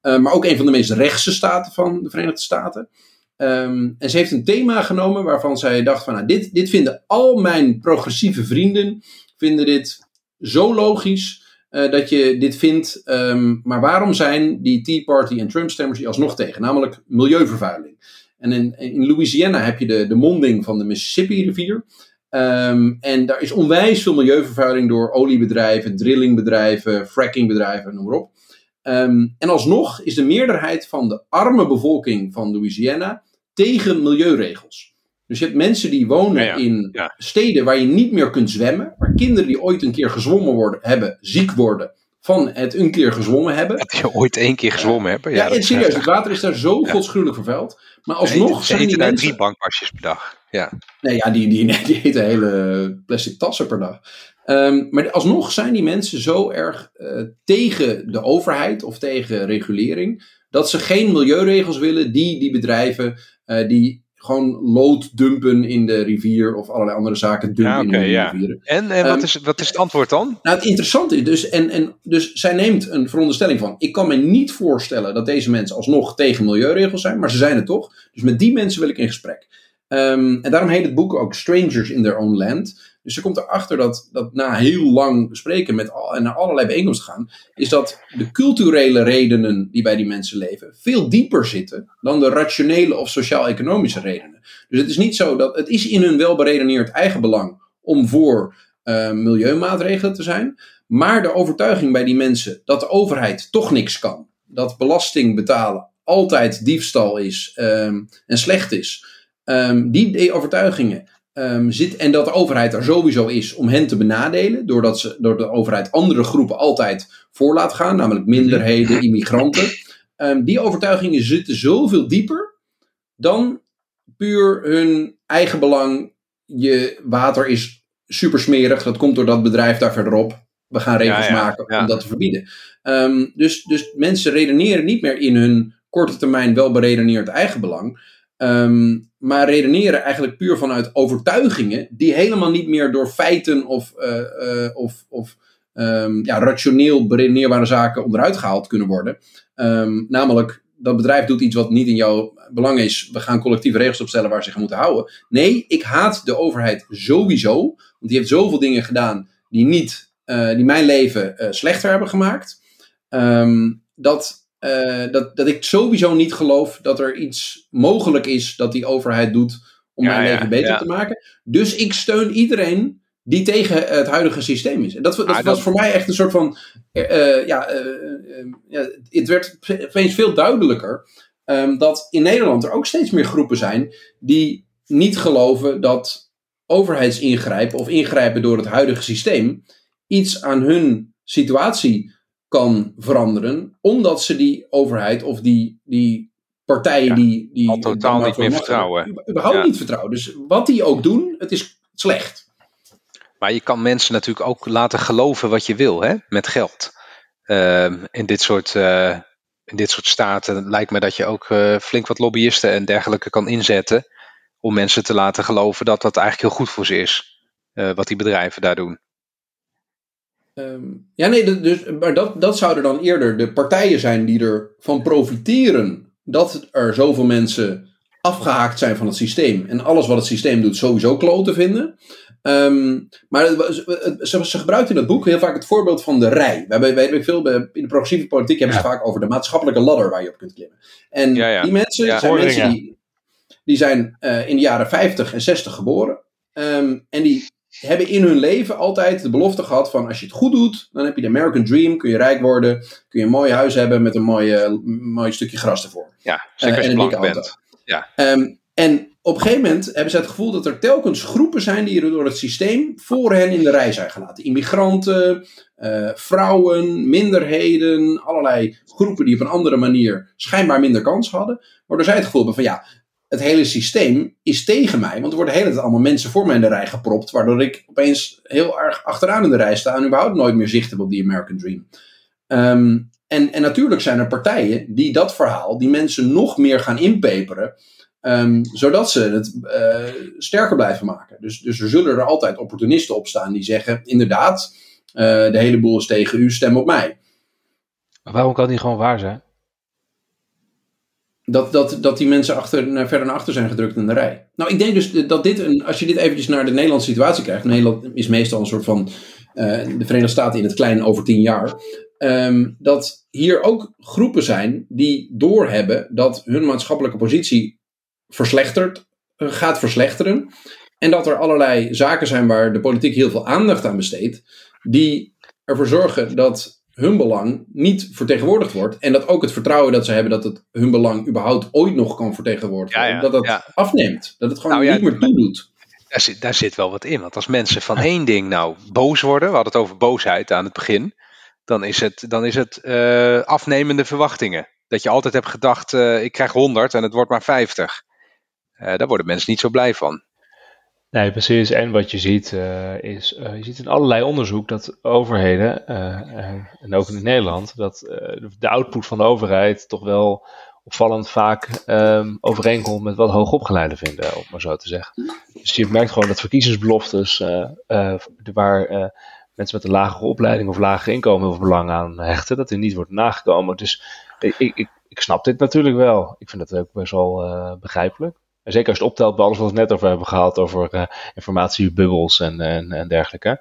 Speaker 2: eh, maar ook een van de meest rechtse staten van de Verenigde Staten. Ehm, en ze heeft een thema genomen waarvan zij dacht van, nou, dit, dit vinden al mijn progressieve vrienden, vinden dit zo logisch eh, dat je dit vindt. ehm, maar waarom zijn die Tea Party en Trump stemmers die alsnog tegen? Namelijk milieuvervuiling. En in, in Louisiana heb je de, de monding van de Mississippi rivier. Ehm, en daar is onwijs veel milieuvervuiling door oliebedrijven, drillingbedrijven, frackingbedrijven, noem maar op. En alsnog is de meerderheid van de arme bevolking van Louisiana tegen milieuregels. Dus je hebt mensen die wonen
Speaker 1: Ja, ja.
Speaker 2: in
Speaker 1: Ja.
Speaker 2: steden waar je niet meer kunt zwemmen, waar kinderen die ooit een keer gezwommen worden, hebben, ziek worden van het een keer gezwommen hebben.
Speaker 1: Dat je ooit één keer gezwommen hebt.
Speaker 2: Ja, en
Speaker 1: is
Speaker 2: serieus, het water is daar zo godsgruwelijk vervuild. Maar alsnog
Speaker 1: eten-
Speaker 2: zijn die mensen...
Speaker 1: drie bankpasjes per dag. Ja.
Speaker 2: Nee, ja, die, die, die eten hele plastic tassen per dag. Ehm, maar alsnog zijn die mensen zo erg eh, tegen de overheid of tegen regulering, dat ze geen milieuregels willen die die bedrijven eh, die gewoon lood dumpen in de rivier of allerlei andere zaken dumpen
Speaker 1: Ja,
Speaker 2: in de
Speaker 1: ja.
Speaker 2: rivieren.
Speaker 1: En, en wat,
Speaker 2: Ehm,
Speaker 1: is, wat is het antwoord dan?
Speaker 2: Nou, het interessante is dus, en, en, dus zij neemt een veronderstelling van, ik kan me niet voorstellen dat deze mensen alsnog tegen milieuregels zijn, maar ze zijn het toch. Dus met die mensen wil ik in gesprek. Ehm, en daarom heet het boek ook Strangers in Their Own Land. Dus ze komt erachter dat, dat na heel lang bespreken met al, en naar allerlei bijeenkomsten gaan, is dat de culturele redenen die bij die mensen leven veel dieper zitten dan de rationele of sociaal-economische redenen. Dus het is niet zo dat het is in hun welberedeneerd eigen belang om voor eh, milieumaatregelen te zijn. Maar de overtuiging bij die mensen dat de overheid toch niks kan. Dat belasting betalen altijd diefstal is ehm, en slecht is. ehm, die overtuigingen ehm, zit. En dat de overheid er sowieso is om hen te benadelen. Doordat ze door de overheid andere groepen altijd voor laat gaan. Namelijk minderheden, immigranten. Ehm, die overtuigingen zitten zoveel dieper dan puur hun eigen belang. Je water is super smerig. Dat komt door dat bedrijf daar verderop. We gaan regels
Speaker 1: Ja, ja,
Speaker 2: maken
Speaker 1: ja.
Speaker 2: om dat te verbieden. Ehm, dus, dus mensen redeneren niet meer in hun korte termijn wel beredeneerd eigen belang. Maar redeneren eigenlijk puur vanuit overtuigingen die helemaal niet meer door feiten of, eh, eh, of, of ehm, ja, rationeel beredeneerbare zaken onderuit gehaald kunnen worden. Ehm, namelijk, dat bedrijf doet iets wat niet in jouw belang is. We gaan collectieve regels opstellen waar ze zich aan moeten houden. Nee, ik haat de overheid sowieso. Want die heeft zoveel dingen gedaan die, niet, eh, die mijn leven slechter hebben gemaakt. Ehm, dat, eh, dat, dat ik sowieso niet geloof dat er iets mogelijk is dat die overheid doet om
Speaker 1: Ja,
Speaker 2: mijn
Speaker 1: ja,
Speaker 2: leven beter
Speaker 1: ja.
Speaker 2: te maken. Dus ik steun iedereen die tegen het huidige systeem is. En dat, dat
Speaker 1: Ah,
Speaker 2: was
Speaker 1: dat-
Speaker 2: voor mij echt een soort van. ja, eh, eh, ja, het werd opeens veel duidelijker ehm, dat in Nederland er ook steeds meer groepen zijn die niet geloven dat overheidsingrijpen of ingrijpen door het huidige systeem iets aan hun situatie kan veranderen, omdat ze die overheid of die, die partijen die, die.
Speaker 1: Al totaal niet meer vertrouwen.
Speaker 2: Überhaupt ja. niet vertrouwen. Dus wat die ook doen, het is slecht.
Speaker 1: Maar je kan mensen natuurlijk ook laten geloven wat je wil, hè? met geld. Uh, in, dit soort, uh, in dit soort staten lijkt me dat je ook uh, flink wat lobbyisten en dergelijke kan inzetten. Om mensen te laten geloven dat dat eigenlijk heel goed voor ze is. Eh, wat die bedrijven daar doen.
Speaker 2: Um, ja, nee, dus, maar dat, dat zouden dan eerder de partijen zijn die ervan profiteren dat er zoveel mensen afgehaakt zijn van het systeem. En alles wat het systeem doet sowieso kloten vinden. Um, maar ze, ze gebruikt in het boek heel vaak het voorbeeld van de rij. We hebben, we hebben veel in de progressieve politiek hebben ze vaak over de maatschappelijke ladder waar je op kunt klimmen. En ja, ja. die mensen zijn mensen die, die zijn uh, in de jaren 50 en 60 geboren. Um, en die hebben in hun leven altijd de belofte gehad van als je het goed doet, dan heb je de American Dream, kun je rijk worden, kun je een mooi huis hebben met een mooi, mooi stukje gras ervoor.
Speaker 1: Ja, zeker uh, en een dikke bent.
Speaker 2: Ja. Um, en op een gegeven moment hebben ze het gevoel dat er telkens groepen zijn die door het systeem voor hen in de rij zijn gelaten. Immigranten, uh, vrouwen, minderheden, allerlei groepen die op een andere manier schijnbaar minder kans hadden. Waardoor zij het gevoel hebben van ja, het hele systeem is tegen mij. Want er worden de hele tijd allemaal mensen voor mij in de rij gepropt. Waardoor ik opeens heel erg achteraan in de rij sta en überhaupt nooit meer zicht heb op die American Dream. Um, en, en natuurlijk zijn er partijen die dat verhaal, die mensen nog meer gaan inpeperen. Um, zodat ze het uh, sterker blijven maken. Dus, dus er zullen er altijd opportunisten op staan die zeggen: inderdaad, uh, de hele boel is tegen u, stem op mij.
Speaker 3: Maar waarom kan die gewoon waar zijn?
Speaker 2: Dat, dat, dat die mensen achter, naar, verder naar achter zijn gedrukt in de rij. Nou, ik denk dus dat dit, een, als je dit eventjes naar de Nederlandse situatie krijgt. Nederland is meestal een soort van uh, de Verenigde Staten in het klein over tien jaar. Um, dat hier ook groepen zijn die doorhebben dat hun maatschappelijke positie verslechtert, eh, gaat verslechteren. En dat er allerlei zaken zijn waar de politiek heel veel aandacht aan besteedt, die ervoor zorgen dat hun belang niet vertegenwoordigd wordt. En dat ook het vertrouwen dat ze hebben dat het hun belang überhaupt ooit nog kan vertegenwoordigen, ja, ja, dat het afneemt. Dat het gewoon nou, niet meer toedoet.
Speaker 1: Daar zit, daar zit wel wat in. Want als mensen van één ding nou boos worden, we hadden het over boosheid aan het begin, dan is het, dan is het uh, afnemende verwachtingen. Dat je altijd hebt gedacht, uh, ik krijg 100 en het wordt maar 50. Uh, daar worden mensen niet zo blij van.
Speaker 3: Nee, precies. En wat je ziet, uh, is, uh, je ziet in allerlei onderzoek dat overheden, en ook in Nederland, dat de output van de overheid toch wel opvallend vaak um, overeenkomt met wat hoogopgeleiden vinden, om maar zo te zeggen. Dus je merkt gewoon dat verkiezingsbeloftes, waar mensen met een lagere opleiding of lager inkomen heel veel belang aan hechten, dat die niet wordt nagekomen. Dus ik, ik, ik snap dit natuurlijk wel. Ik vind dat ook best wel begrijpelijk. En zeker als je het optelt bij alles wat we het net over hebben gehad, over uh, informatiebubbels en, en, en dergelijke.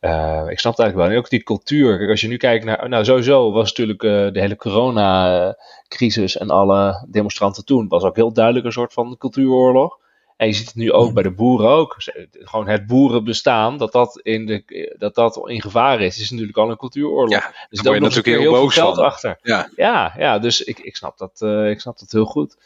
Speaker 3: Uh, ik snap het eigenlijk wel. En ook die cultuur. Kijk, als je nu kijkt naar. Nou, sowieso was natuurlijk uh, de hele corona-crisis en alle demonstranten toen. was ook heel duidelijk een soort van cultuuroorlog. En je ziet het nu ook bij de boeren ook. Gewoon het boerenbestaan, dat dat in, de, dat dat in gevaar is, is natuurlijk al een cultuuroorlog.
Speaker 1: Ja, dus daar word je natuurlijk heel, heel boos veel geld van.
Speaker 3: achter. Ja, ja, ja dus ik, ik, snap dat, uh, ik snap dat heel goed.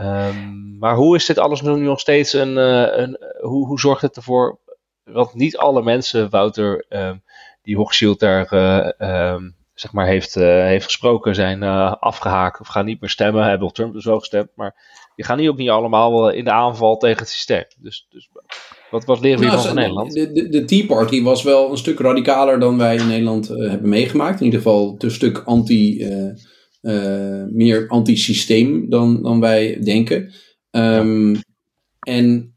Speaker 3: Um, maar hoe is dit alles nu nog steeds een. Uh, een hoe, hoe zorgt het ervoor? Want niet alle mensen, Wouter, um, die Hochschild daar uh, um, zeg maar heeft, uh, heeft gesproken, zijn afgehaakt of gaan niet meer stemmen. Hebben op Trump dus wel gestemd. Maar die gaan niet ook niet allemaal in de aanval tegen het systeem. Dus, dus wat, wat leren we nou, van Nederland?
Speaker 2: De, de, de, Tea Party was wel een stuk radicaler dan wij in Nederland hebben meegemaakt. In ieder geval een stuk anti uh, meer antisysteem dan, dan wij denken. Um, en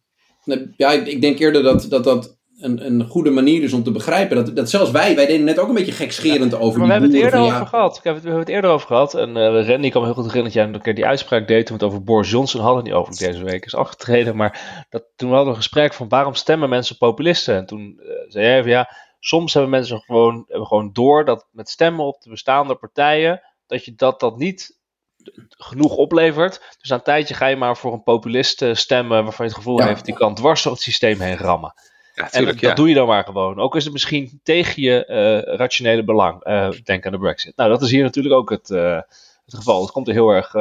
Speaker 2: ja, ik, ik, denk eerder dat dat, dat een, een goede manier is om te begrijpen. Dat, dat zelfs wij, wij deden net ook een beetje gekscherend over
Speaker 3: maar we hebben het eerder over gehad. We hebben het eerder over gehad. En uh, Randy kwam heel goed herinneren dat jij een keer die uitspraak deed toen we het over Boris Johnson hadden. Niet over deze week is afgetreden. Maar dat, toen hadden we een gesprek van waarom stemmen mensen populisten? En toen uh, zei jij van ja, soms hebben mensen gewoon, hebben gewoon door dat met stemmen op de bestaande partijen dat je dat, dat niet genoeg oplevert. Dus na een tijdje ga je maar voor een populist eh, stemmen waarvan je het gevoel heeft, die kan dwars door het systeem heen rammen. Ja, tuurlijk, en dat doe je dan maar gewoon. Ook is het misschien tegen je uh, rationele belang. Uh, denk aan de Brexit. Nou, dat is hier natuurlijk ook het, uh, het geval. Het komt er heel erg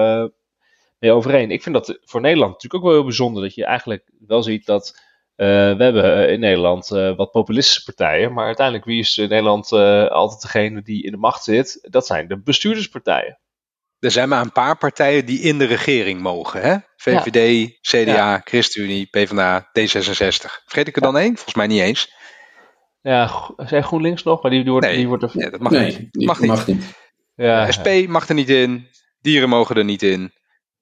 Speaker 3: mee overeen. Ik vind dat voor Nederland natuurlijk ook wel heel bijzonder. Dat je eigenlijk wel ziet dat we hebben in Nederland wat populistische partijen, maar uiteindelijk wie is in Nederland altijd degene die in de macht zit? Dat zijn de bestuurderspartijen.
Speaker 1: Er zijn maar een paar partijen die in de regering mogen. Hè? VVD, CDA, ChristenUnie, PvdA, D66. Vergeet ik er dan één? Volgens mij niet eens.
Speaker 3: Ja, zijn GroenLinks nog? Maar die, die wordt,
Speaker 1: nee,
Speaker 3: die wordt er...
Speaker 1: nee, dat mag niet. Mag niet. Mag niet. Ja, SP mag er niet in. Dieren mogen er niet in.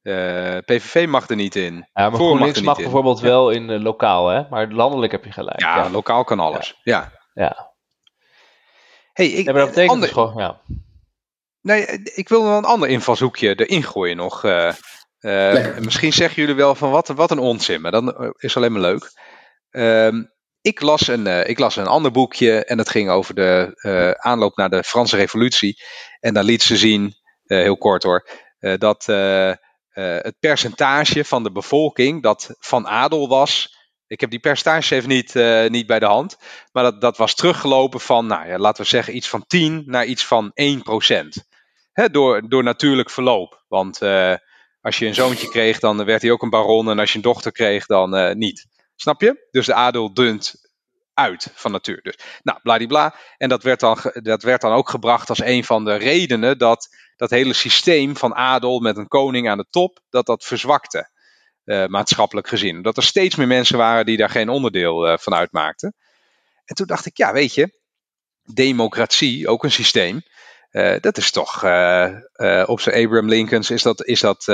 Speaker 1: Uh, eh, PVV mag er niet in.
Speaker 3: Ja, maar GroenLinks mag, bijvoorbeeld wel in uh, lokaal, hè? Maar landelijk heb je gelijk.
Speaker 1: Ja, ja. lokaal kan alles. Ja.
Speaker 3: ja.
Speaker 1: Hey, ik,
Speaker 3: ja, maar dat betekent ander... dus gewoon, ja.
Speaker 1: Nee, ik wil nog een ander invalshoekje erin gooien nog. Uh, misschien zeggen jullie wel van wat, wat een onzin, maar dan is alleen maar leuk. Ehm, ik, las een, ik las een ander boekje en het ging over de aanloop naar de Franse Revolutie. En daar liet ze zien, heel kort hoor, dat het percentage van de bevolking dat van adel was, ik heb die percentage even niet, niet bij de hand. Maar dat, dat was teruggelopen van, nou ja, laten we zeggen, iets van 10 naar iets van 1 procent door, door natuurlijk verloop. Want uh, als je een zoontje kreeg, dan werd hij ook een baron. En als je een dochter kreeg, dan niet. Snap je? Dus de adel dunt uit van natuur. Dus, nou, bladibla. En dat werd, dan, dat werd dan ook gebracht als een van de redenen dat dat hele systeem van adel met een koning aan de top, dat dat verzwakte. Uh, maatschappelijk gezien. Dat er steeds meer mensen waren die daar geen onderdeel uh, van uitmaakten. En toen dacht ik, ja, weet je, democratie, ook een systeem. Uh, dat is toch, uh, op zijn Abraham Lincolns is dat, is dat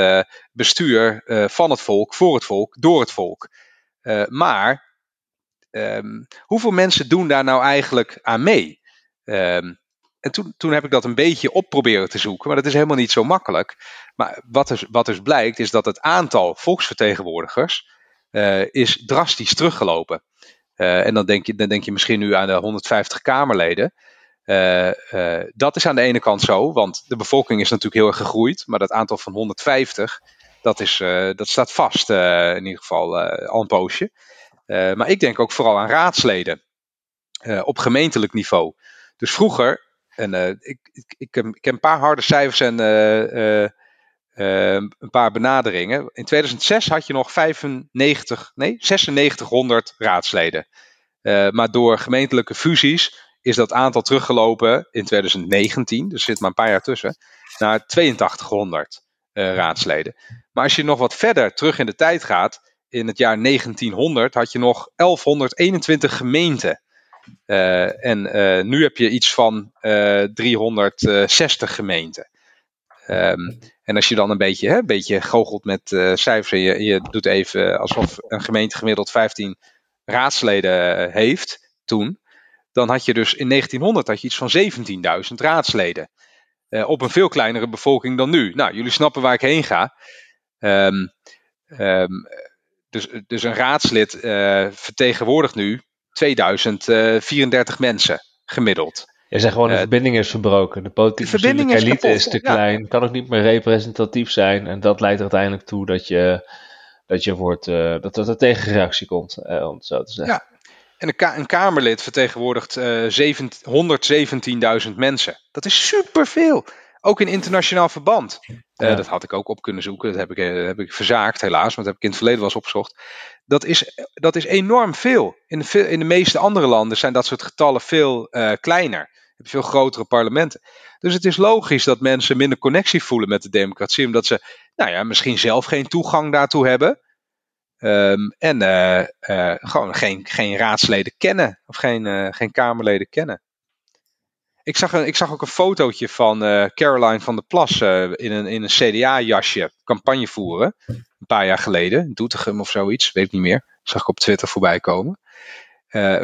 Speaker 1: bestuur van het volk, voor het volk, door het volk. maar um, hoeveel mensen doen daar nou eigenlijk aan mee? Um, en toen, toen heb ik dat een beetje op proberen te zoeken, maar dat is helemaal niet zo makkelijk. Maar wat dus, wat dus blijkt, is dat het aantal volksvertegenwoordigers is drastisch teruggelopen. en dan denk, je, dan denk je misschien nu aan de 150 Kamerleden. Uh, uh, dat is aan de ene kant zo, want de bevolking is natuurlijk heel erg gegroeid, maar dat aantal van 150, dat, is, uh, dat staat vast in ieder geval al een poosje. Maar ik denk ook vooral aan raadsleden op gemeentelijk niveau. Dus vroeger, en ik, ik, ik, heb, ik heb een paar harde cijfers en een paar benaderingen. In 2006 had je nog 95, nee, 9600 raadsleden. maar door gemeentelijke fusies is dat aantal teruggelopen in 2019, dus zit maar een paar jaar tussen, naar 8200 uh, eh, raadsleden. Maar als je nog wat verder terug in de tijd gaat, in het jaar 1900 had je nog 1121 gemeenten. Uh, en uh, nu heb je iets van 360 gemeenten. Um, en als je dan een beetje, hè, een beetje goochelt met cijfers en je, je doet even alsof een gemeente gemiddeld 15 raadsleden heeft toen, dan had je dus in 1900 had je iets van 17.000 raadsleden. Op een veel kleinere bevolking dan nu. Nou, jullie snappen waar ik heen ga. Um, dus, dus een raadslid uh, vertegenwoordigt nu 2034 mensen gemiddeld.
Speaker 3: Je zegt gewoon de uh, verbinding is verbroken. De politieke de elite is, is te klein, kan ook niet meer representatief zijn. En dat leidt er uiteindelijk toe dat je, dat je wordt, uh, dat, dat er tegenreactie komt, uh, om het zo te zeggen.
Speaker 1: Ja, en een, ka een Kamerlid vertegenwoordigt uh, 117.000 mensen. Dat is superveel. Ook in internationaal verband. Uh, ja. Dat had ik ook op kunnen zoeken. Dat heb ik, uh, heb ik verzaakt, helaas. Want dat heb ik in het verleden wel eens opgezocht. Dat is, dat is enorm veel. In de, in de meeste andere landen zijn dat soort getallen veel uh, kleiner. Je hebt veel grotere parlementen. Dus het is logisch dat mensen minder connectie voelen met de democratie. Omdat ze nou ja, misschien zelf geen toegang daartoe hebben. Um, en gewoon geen, geen raadsleden kennen. Of geen, geen Kamerleden kennen. Ik zag, een, ik zag ook een fotootje van Caroline van der Plas in een, in een CDA-jasje campagne voeren. Een paar jaar geleden. Doetinchem of zoiets, weet ik niet meer. Zag ik op Twitter voorbij komen.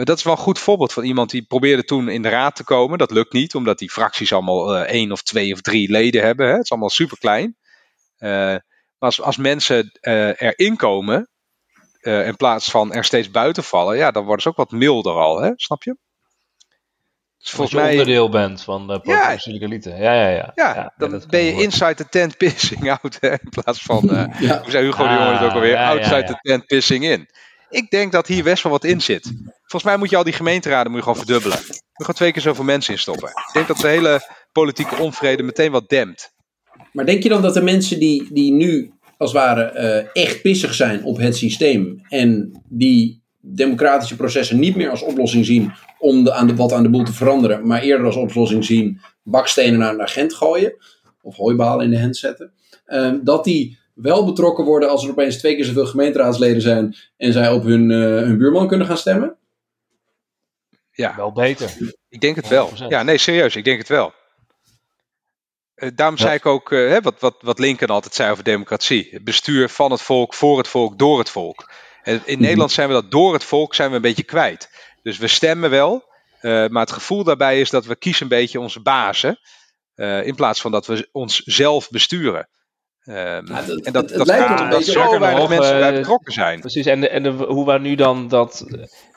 Speaker 1: dat is wel een goed voorbeeld van iemand die probeerde toen in de raad te komen. Dat lukt niet, omdat die fracties allemaal één of twee of drie leden hebben. Hè. Het is allemaal super klein. maar als, als mensen erin komen, in plaats van er steeds buiten vallen, ja, dan worden ze ook wat milder al, hè? snap je?
Speaker 3: Dus volgens mij onderdeel bent van de politieke ja. elite. Ja, ja, ja.
Speaker 1: Ja, ja dan ja, ben je inside the tent pissing out, hè? in plaats van, uh, ja. hoe zei Hugo de Jonge het ook alweer, outside the tent pissing in. Ik denk dat hier best wel wat in zit. Volgens mij moet je al die gemeenteraden moet je gewoon verdubbelen. Je moet gewoon twee keer zoveel mensen instoppen. Ik denk dat de hele politieke onvrede meteen wat dempt.
Speaker 2: Maar denk je dan dat de mensen die, die nu als het ware uh, echt pissig zijn op het systeem. En die democratische processen niet meer als oplossing zien om de, aan de, wat aan de boel te veranderen, maar eerder als oplossing zien bakstenen naar een agent gooien of hooibalen in de hand zetten. Ehm, dat die wel betrokken worden als er opeens twee keer zoveel gemeenteraadsleden zijn en zij op hun, uh, hun buurman kunnen gaan stemmen?
Speaker 3: Ja, wel beter.
Speaker 1: Ik denk het wel. Ja, nee, serieus, ik denk het wel. Uh, daarom zei ik ook, uh, wat, wat, wat Lincoln altijd zei over democratie. Het bestuur van het volk, voor het volk, door het volk. En in mhm. Nederland zijn we dat door het volk zijn we een beetje kwijt. Dus we stemmen wel, maar het gevoel daarbij is dat we kiezen een beetje onze bazen. in plaats van dat we ons zelf besturen. Um, ja, dat, en dat, het, dat lijkt een beetje zo weinig mensen bij betrokken zijn.
Speaker 3: Precies, en, en de, hoe we nu dan dat.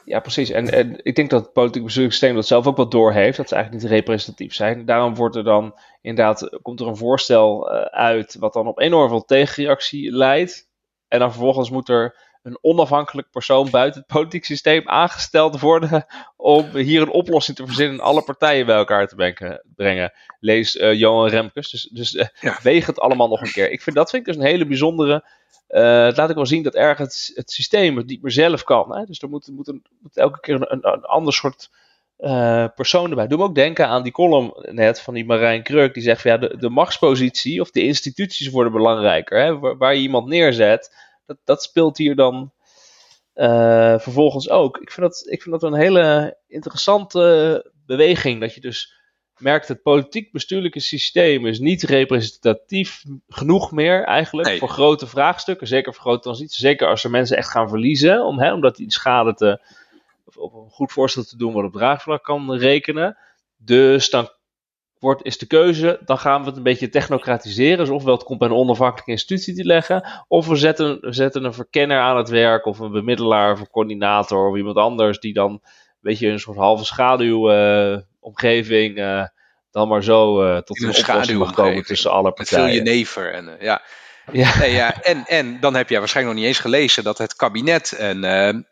Speaker 3: Ja, precies. En, en ik denk dat het politiek bestuurssysteem dat zelf ook wat doorheeft. Dat ze eigenlijk niet representatief zijn. Daarom wordt er dan inderdaad. komt er een voorstel uit. wat dan op enorm veel tegenreactie leidt. En dan vervolgens moet er een onafhankelijk persoon buiten het politiek systeem aangesteld worden om hier een oplossing te verzinnen en alle partijen bij elkaar te brengen. Lees uh, Johan Remkes. Dus, dus uh, weeg het allemaal nog een keer. Ik vind, dat vind ik dus een hele bijzondere. Uh, laat ik wel zien dat ergens het, systeem het niet meer zelf kan. Hè? Dus er moet, moet, een, moet elke keer een, een, een ander soort uh, persoon erbij. Doe me ook denken aan die column net van die Marijn Kruk. Die zegt van ja, de, de machtspositie of de instituties worden belangrijker. Hè? Waar, waar je iemand neerzet dat, dat speelt hier dan uh, vervolgens ook. Ik vind, dat, ik vind dat een hele interessante beweging. Dat je dus merkt het politiek-bestuurlijke systeem is niet representatief genoeg meer eigenlijk voor grote vraagstukken. Zeker voor grote transities. Zeker als er mensen echt gaan verliezen. Om, hè, omdat die schade te, of op een goed voorstel te doen wat op draagvlak kan rekenen. Dus dan wordt, is de keuze, dan gaan we het een beetje technocratiseren. Dus ofwel het komt bij een onafhankelijke institutie te leggen, of we zetten, zetten een verkenner aan het werk, of een bemiddelaar, of een coördinator, of iemand anders, die dan een beetje een soort halve schaduwomgeving uh, dan maar zo uh, tot een, een mag komen tussen alle partijen.
Speaker 1: Veel jenever en ja. Ja. Nee, ja. En, en dan heb jij waarschijnlijk nog niet eens gelezen dat het kabinet een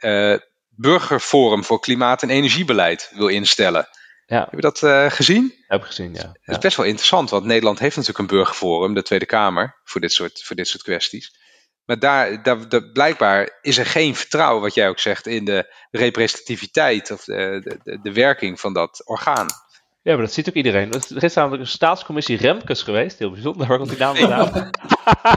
Speaker 1: burgerforum voor klimaat- en energiebeleid wil instellen. Ja. Heb je dat uh, gezien?
Speaker 3: Heb ik gezien, ja. Dat
Speaker 1: is best wel interessant, want Nederland heeft natuurlijk een burgerforum, de Tweede Kamer, voor dit soort, voor dit soort kwesties. Maar daar, daar, daar, blijkbaar is er geen vertrouwen, wat jij ook zegt, in de representativiteit of de, de, de werking van dat orgaan.
Speaker 3: Ja, maar dat ziet ook iedereen. Er is namelijk een staatscommissie Remkes geweest. Heel bijzonder, waar komt die naam vandaan?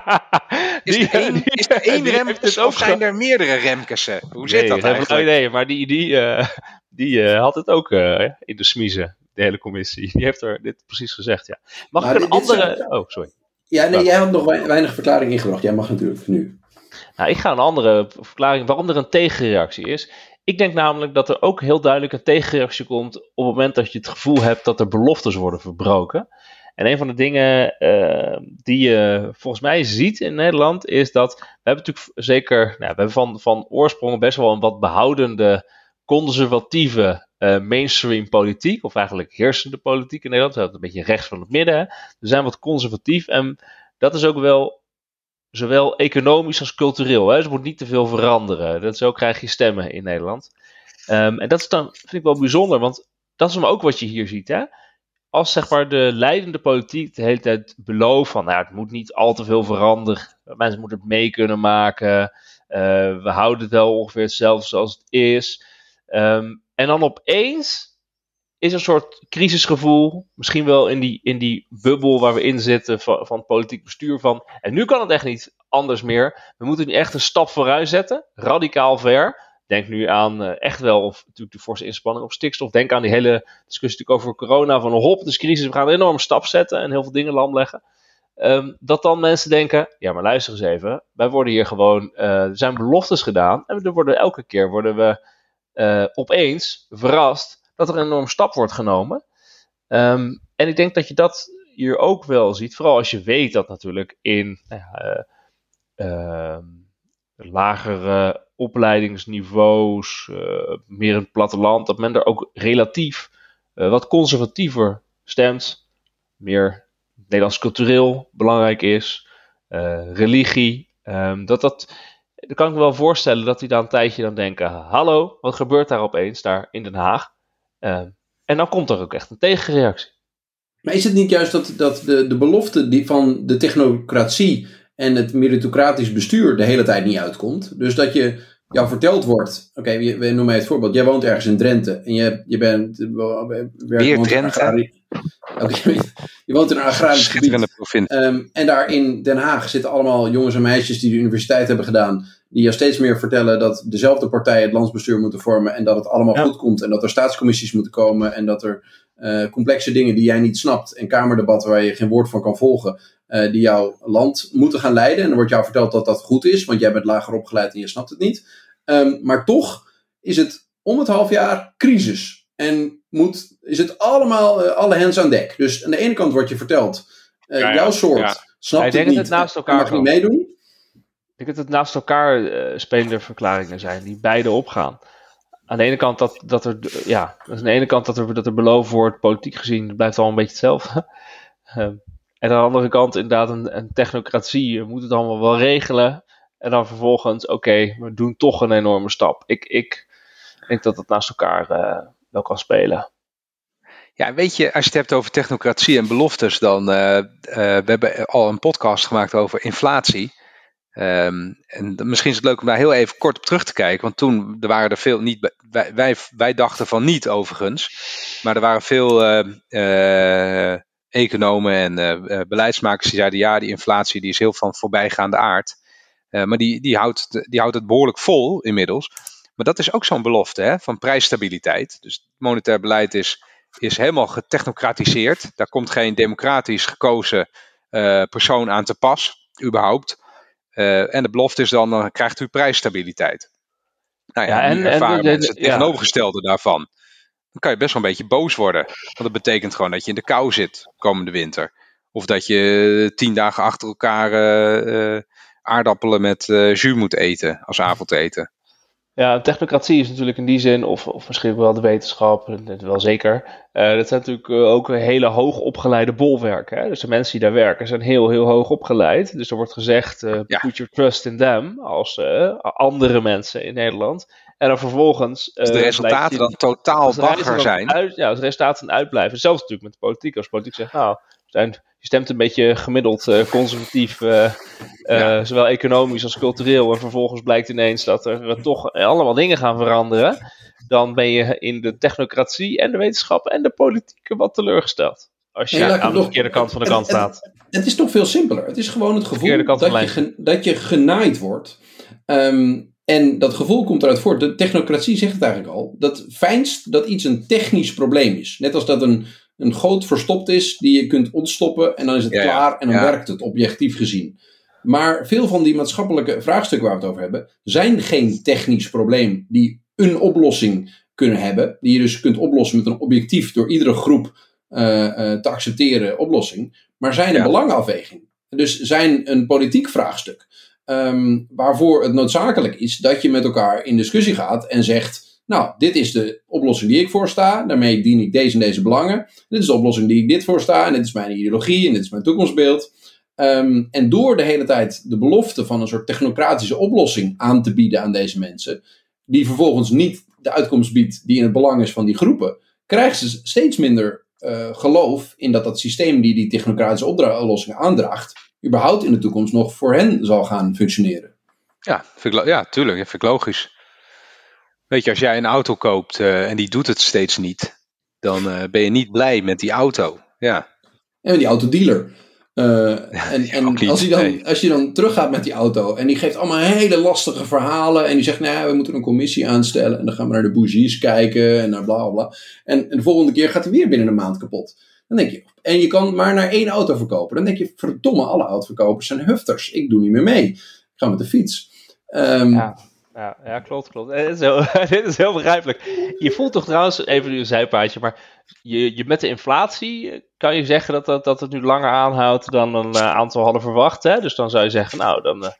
Speaker 1: is er één, is er één Remkes of zijn er meerdere Remkessen? Hoe zit dat eigenlijk?
Speaker 3: Nee, maar die, die, uh, die uh, had het ook uh, in de smiezen, de hele commissie. Die heeft er dit precies gezegd, ja. Mag maar ik een andere... Oh, sorry.
Speaker 2: Ja, nee, jij had nog weinig verklaring ingebracht. Jij mag natuurlijk nu.
Speaker 3: Nou, ik ga een andere verklaring waarom er een tegenreactie is. Ik denk namelijk dat er ook heel duidelijk een tegenreactie komt op het moment dat je het gevoel hebt dat er beloftes worden verbroken. En een van de dingen uh, die je volgens mij ziet in Nederland is dat we hebben natuurlijk zeker, nou, we hebben van, van oorsprong best wel een wat behoudende conservatieve uh, mainstream politiek, of eigenlijk heersende politiek in Nederland. We hebben een beetje rechts van het midden. Hè. We zijn wat conservatief en dat is ook wel zowel economisch als cultureel. Hè. Dus moet niet te veel veranderen. Dat zo krijg je stemmen in Nederland. Um, en dat is dan, vind ik wel bijzonder, want dat is dan ook wat je hier ziet. Hè. Als zeg maar de leidende politiek de hele tijd belooft van, nou, het moet niet al te veel veranderen. Mensen moeten het mee kunnen maken. Uh, we houden het wel ongeveer hetzelfde zoals het is. Um, en dan opeens is een soort crisisgevoel. Misschien wel in die, in die bubbel waar we in zitten van, van politiek bestuur van. En nu kan het echt niet anders meer. We moeten nu echt een stap vooruit zetten. Radicaal ver. Denk nu aan uh, echt wel of, natuurlijk de forse inspanning op stikstof. Denk aan die hele discussie over corona. Van hop, is crisis. We gaan een enorme stap zetten en heel veel dingen lam leggen. Um, dat dan mensen denken, ja maar luister eens even. Wij worden hier gewoon, uh, er zijn beloftes gedaan. En er worden elke keer worden we uh, opeens verrast dat er een enorm stap wordt genomen. Um, en ik denk dat je dat hier ook wel ziet, vooral als je weet dat natuurlijk in uh, uh, lagere opleidingsniveaus, uh, meer in het platteland, dat men er ook relatief wat conservatiever stemt, meer Nederlands cultureel belangrijk is, religie, um, dat dat dan kan ik me wel voorstellen dat die dan een tijdje dan denken: hallo, wat gebeurt daar opeens daar in Den Haag? Uh, en dan komt er ook echt een tegenreactie.
Speaker 2: Maar is het niet juist dat, dat de, de belofte die van de technocratie en het meritocratisch bestuur de hele tijd niet uitkomt? Dus dat je jou verteld wordt, oké, we noemen het voorbeeld, jij woont ergens in Drenthe en je, je bent...
Speaker 1: Weer Drenthe?
Speaker 2: Oké, je woont in een agrarisch gebied.
Speaker 1: provincie.
Speaker 2: Um, en daar in Den Haag zitten allemaal jongens en meisjes die de universiteit hebben gedaan, die jou steeds meer vertellen dat dezelfde partijen het landsbestuur moeten vormen en dat het allemaal goed komt en dat er staatscommissies moeten komen en dat er uh, complexe dingen die jij niet snapt en kamerdebatten waar je geen woord van kan volgen, uh, die jouw land moeten gaan leiden. En dan wordt jou verteld dat dat goed is, want jij bent lager opgeleid en je snapt het niet. Um, maar toch is het om het half jaar crisis. En moet, is het allemaal, uh, alle hands aan dek. Dus aan de ene kant wordt je verteld, uh, ja, ja, jouw soort ja. snapt het niet, het naast elkaar mag niet meedoen.
Speaker 3: Ik denk dat het naast elkaar uh, spelende verklaringen zijn, die beide opgaan. Aan de ene kant dat, dat er, ja, aan de ene kant dat er, dat er beloofd wordt, politiek gezien, blijft al een beetje hetzelfde. En aan de andere kant inderdaad een, een technocratie. Je moet het allemaal wel regelen. En dan vervolgens, oké, we doen toch een enorme stap. Ik, ik denk dat het naast elkaar uh, wel kan spelen.
Speaker 1: Ja, weet je, als je het hebt over technocratie en beloftes, dan uh, we hebben al een podcast gemaakt over inflatie. Um, en misschien is het leuk om daar heel even kort op terug te kijken, want toen er waren er veel niet, wij, wij dachten van niet overigens, maar er waren veel economen en uh, beleidsmakers die zeiden ja, die inflatie die is heel van voorbijgaande aard. Uh, maar die, die, houdt, die houdt het behoorlijk vol inmiddels. Maar dat is ook zo'n belofte hè, van prijsstabiliteit. Dus het monetair beleid is, is helemaal getechnocratiseerd. Daar komt geen democratisch gekozen uh, persoon aan te pas, überhaupt. en de belofte is dan, dan krijgt u prijsstabiliteit. Nou ja, ja en, ervaren en mensen het tegenovergestelde ja. daarvan dan kan je best wel een beetje boos worden. Want dat betekent gewoon dat je in de kou zit komende winter. Of dat je tien dagen achter elkaar uh, aardappelen met uh, jus moet eten als avondeten.
Speaker 3: Ja, technocratie is natuurlijk in die zin, of, of misschien wel de wetenschap, wel zeker. Uh, dat zijn natuurlijk ook hele hoog opgeleide bolwerken. Hè? Dus de mensen die daar werken zijn heel, heel hoog opgeleid. Dus er wordt gezegd, uh, ja. put your trust in them, als uh, andere mensen in Nederland. En dan vervolgens.
Speaker 1: Als de resultaten dan totaal bagger zijn.
Speaker 3: Uit, ja, als de resultaten uitblijven. Zelfs natuurlijk met de politiek. Als politiek zegt, nou, zijn, je stemt een beetje gemiddeld uh, conservatief. Uh, ja. Zowel economisch als cultureel. En vervolgens blijkt ineens dat er toch allemaal dingen gaan veranderen. Dan ben je in de technocratie en de wetenschap en de politiek wat teleurgesteld. Als je aan de verkeerde kant van de kant staat.
Speaker 2: Het, het, is toch veel simpeler. Het is gewoon het gevoel dat je, dat je genaaid wordt. Um, en dat gevoel komt eruit voort. De technocratie zegt het eigenlijk al. Dat fijnst dat iets een technisch probleem is. Net als dat een, een goot verstopt is die je kunt ontstoppen en dan is het klaar en dan werkt het objectief gezien. Maar veel van die maatschappelijke vraagstukken waar we het over hebben, zijn geen technisch probleem die een oplossing kunnen hebben. Die je dus kunt oplossen met een objectief door iedere groep uh, uh, te accepteren oplossing. Maar zijn een belangenafweging. Dus zijn een politiek vraagstuk. Um, waarvoor het noodzakelijk is dat je met elkaar in discussie gaat en zegt: Nou, dit is de oplossing die ik voorsta, daarmee dien ik deze en deze belangen. Dit is de oplossing die ik dit voorsta, en dit is mijn ideologie en dit is mijn toekomstbeeld. Um, en door de hele tijd de belofte van een soort technocratische oplossing aan te bieden aan deze mensen, die vervolgens niet de uitkomst biedt die in het belang is van die groepen, krijgen ze steeds minder uh, geloof in dat dat systeem die die technocratische oplossingen aandraagt, überhaupt in de toekomst nog voor hen zal gaan functioneren.
Speaker 1: Ja, vind ik, ja tuurlijk, dat vind ik logisch. Weet je, als jij een auto koopt uh, en die doet het steeds niet, dan uh, ben je niet blij met die auto. Ja.
Speaker 2: En die autodealer. Uh, en en als, je dan, nee. als je dan teruggaat met die auto en die geeft allemaal hele lastige verhalen en die zegt, nou, we moeten een commissie aanstellen en dan gaan we naar de bougies kijken en naar bla bla. En, en de volgende keer gaat hij weer binnen een maand kapot. Dan denk je, en je kan maar naar één auto verkopen. Dan denk je, verdomme, alle autoverkopers zijn hufters. Ik doe niet meer mee. Ik ga met de fiets. Um,
Speaker 3: ja. Ja, ja, klopt, klopt. Dit is, heel, dit is heel begrijpelijk. Je voelt toch trouwens, even een zijpaadje, maar je, je, met de inflatie kan je zeggen dat, dat, dat het nu langer aanhoudt dan een uh, aantal hadden verwacht. Hè? Dus dan zou je zeggen, nou, dan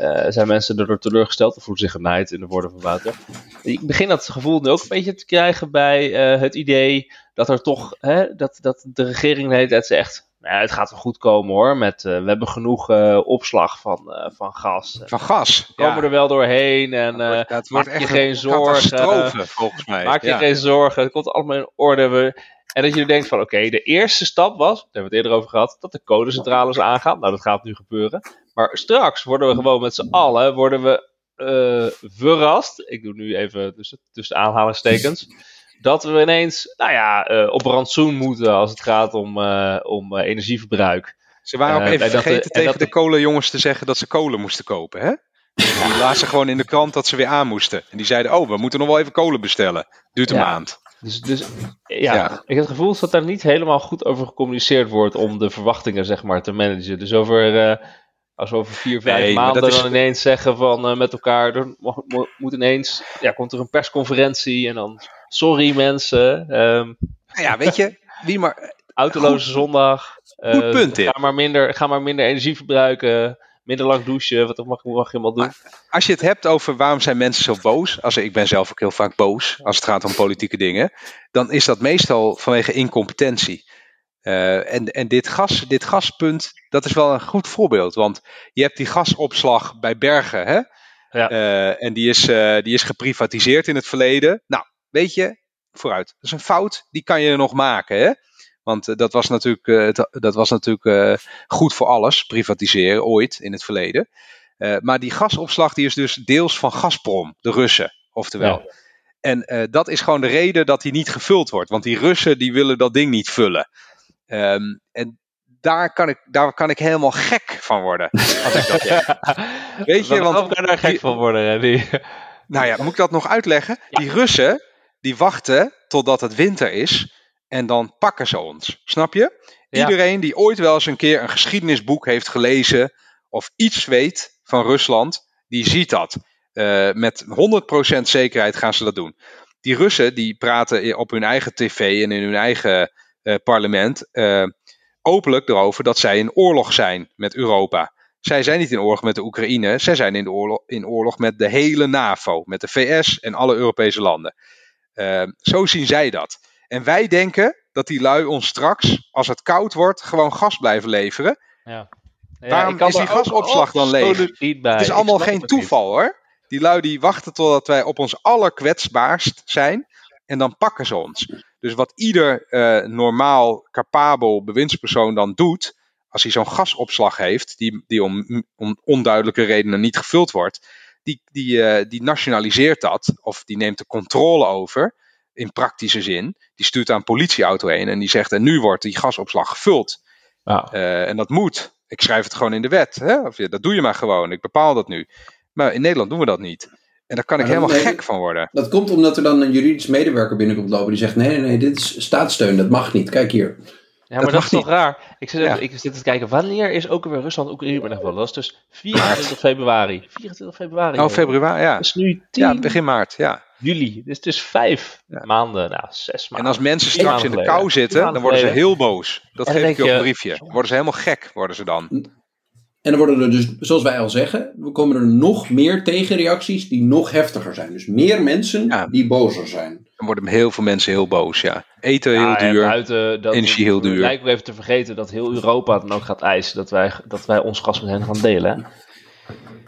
Speaker 3: uh, uh, zijn mensen erdoor teleurgesteld of voelen zich genaaid in de woorden van Wouter. Ik begin dat gevoel nu ook een beetje te krijgen bij het idee dat er toch, hè, dat, dat de regering de hele tijd zegt, nou, het gaat wel goed komen hoor. Met, uh, we hebben genoeg opslag van, van gas.
Speaker 1: Van gas.
Speaker 3: We komen ja. er wel doorheen. En dat wordt, maak je geen zorgen.
Speaker 1: volgens mij.
Speaker 3: Maak je ja. geen zorgen. Het komt allemaal in orde. We, en dat je denkt van oké, okay, de eerste stap was, daar hebben we het eerder over gehad, dat de codecentrales aangaan. Nou, dat gaat nu gebeuren. Maar straks worden we gewoon met z'n allen, worden we uh, verrast, ik doe nu even tussen, tussen aanhalingstekens, dat we ineens nou ja, uh, op rantsoen moeten als het gaat om, uh, om energieverbruik.
Speaker 1: Ze waren ook even vergeten tegen de kolenjongens te zeggen dat ze kolen moesten kopen, hè? Die lazen gewoon in de krant dat ze weer aan moesten. En die zeiden, oh, we moeten nog wel even kolen bestellen. Duurt een ja. maand.
Speaker 3: Dus, dus ja, ja, ik heb het gevoel dat daar niet helemaal goed over gecommuniceerd wordt om de verwachtingen zeg maar te managen. Dus over, uh, als we over vier, vijf nee, maanden is... dan ineens zeggen van uh, met elkaar, er moet ineens, ja, komt er een persconferentie en dan, sorry mensen. Um,
Speaker 1: ja, weet je, wie maar...
Speaker 3: Autoloze goed, zondag.
Speaker 1: Uh, punt,
Speaker 3: ga maar, minder, ga maar minder energie verbruiken minder lang douchen, wat mag, mag je helemaal doen.
Speaker 1: Als je het hebt over waarom zijn mensen zo boos, als ik ben zelf ook heel vaak boos als het gaat om politieke dingen, dan is dat meestal vanwege incompetentie. Uh, en en dit, gas, dit gaspunt, dat is wel een goed voorbeeld. Want je hebt die gasopslag bij Bergen, hè? Ja. Uh, en die is, uh, die is geprivatiseerd in het verleden. Nou, weet je, vooruit. Dat is een fout, die kan je nog maken, hè? Want uh, dat was natuurlijk, uh, dat was natuurlijk uh, goed voor alles, privatiseren ooit in het verleden. maar die gasopslag die is dus deels van Gazprom, de Russen, oftewel. Ja. En dat is gewoon de reden dat die niet gevuld wordt. Want die Russen die willen dat ding niet vullen. Um, en daar kan, ik, daar kan ik helemaal gek van worden. Als ik dat.
Speaker 3: Weet je, want. kan daar gek die, van worden, hè? Die...
Speaker 1: Nou ja, moet ik dat nog uitleggen? Ja. Die Russen, die wachten totdat het winter is. En dan pakken ze ons. Snap je? Ja. Iedereen die ooit wel eens een keer een geschiedenisboek heeft gelezen. of iets weet van Rusland, die ziet dat. Uh, met 100% zekerheid gaan ze dat doen. Die Russen die praten op hun eigen tv en in hun eigen uh, parlement. Uh, openlijk erover dat zij in oorlog zijn met Europa. Zij zijn niet in oorlog met de Oekraïne, zij zijn in, de oorlog, in oorlog met de hele NAVO, met de VS en alle Europese landen. Zo zien zij dat. En wij denken dat die lui ons straks, als het koud wordt, gewoon gas blijven leveren. Ja. Ja, Waarom is die gasopslag dan leeg? Het is allemaal geen toeval niet. hoor. Die lui die wachten totdat wij op ons allerkwetsbaarst zijn. En dan pakken ze ons. Dus wat ieder uh, normaal, capabel bewindspersoon dan doet. Als hij zo'n gasopslag heeft, die, die om, om, onduidelijke redenen niet gevuld wordt. Die, die, uh, die nationaliseert dat. Of die neemt de controle over in praktische zin. Die stuurt daar een politieauto heen en die zegt: En nu wordt die gasopslag gevuld. Ja. Uh, en dat moet. Ik schrijf het gewoon in de wet. Hè? Of, ja, dat doe je maar gewoon. Ik bepaal dat nu. Maar in Nederland doen we dat niet. En daar kan ik helemaal nee, gek van worden.
Speaker 2: Dat komt omdat er dan een juridisch medewerker binnenkomt lopen die zegt: nee, nee, nee, dit is staatssteun, dat mag niet. Kijk hier.
Speaker 3: Ja, maar dat, dat is toch raar? Ik zit, ja. ik zit te kijken, wanneer is ook weer Rusland Oekraïne gevallen? Dat is dus 24 februari. 24 februari.
Speaker 1: Oh, februari, ja.
Speaker 3: Dat is nu 10
Speaker 1: ja, begin maart, ja.
Speaker 3: Juli. Dus het is vijf ja. maanden, nou zes maanden.
Speaker 1: En als mensen straks in de kou zitten, dan worden ze heel boos. Dat geef ik je op een briefje. Worden ze helemaal gek, worden ze dan.
Speaker 2: En dan worden er dus, zoals wij al zeggen, we komen er nog meer tegenreacties die nog heftiger zijn. Dus meer mensen ja. die bozer zijn.
Speaker 1: Dan worden heel veel mensen heel boos, ja. Eten heel ja, duur, buiten, dat energie heel duur. Het
Speaker 3: lijkt me even te vergeten dat heel Europa dan ook gaat eisen dat wij, dat wij ons gas met hen gaan delen.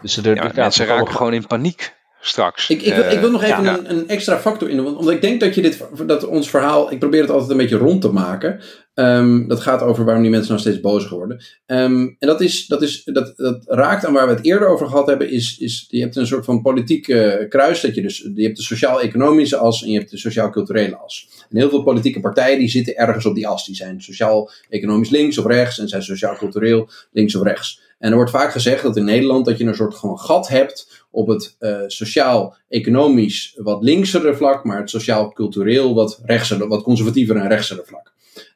Speaker 1: Dus er, ja, mensen raken gewoon in paniek straks.
Speaker 2: Ik, ik, wil, ik wil nog even ja. een, een, extra factor in, want ik denk dat je dit, dat ons verhaal, ik probeer het altijd een beetje rond te maken. Um, dat gaat over waarom die mensen nou steeds boos worden. Um, en dat, is, dat, is, dat, dat raakt aan waar we het eerder over gehad hebben. Is, is, je hebt een soort van politiek uh, kruis. Dat je, dus, je hebt de sociaal-economische as en je hebt de sociaal-culturele as. En heel veel politieke partijen die zitten ergens op die as. Die zijn sociaal-economisch links of rechts en zijn sociaal-cultureel links of rechts. En er wordt vaak gezegd dat in Nederland dat je een soort gewoon gat hebt op het uh, sociaal-economisch wat linksere vlak, maar het sociaal-cultureel wat, wat conservatiever en rechtsere vlak.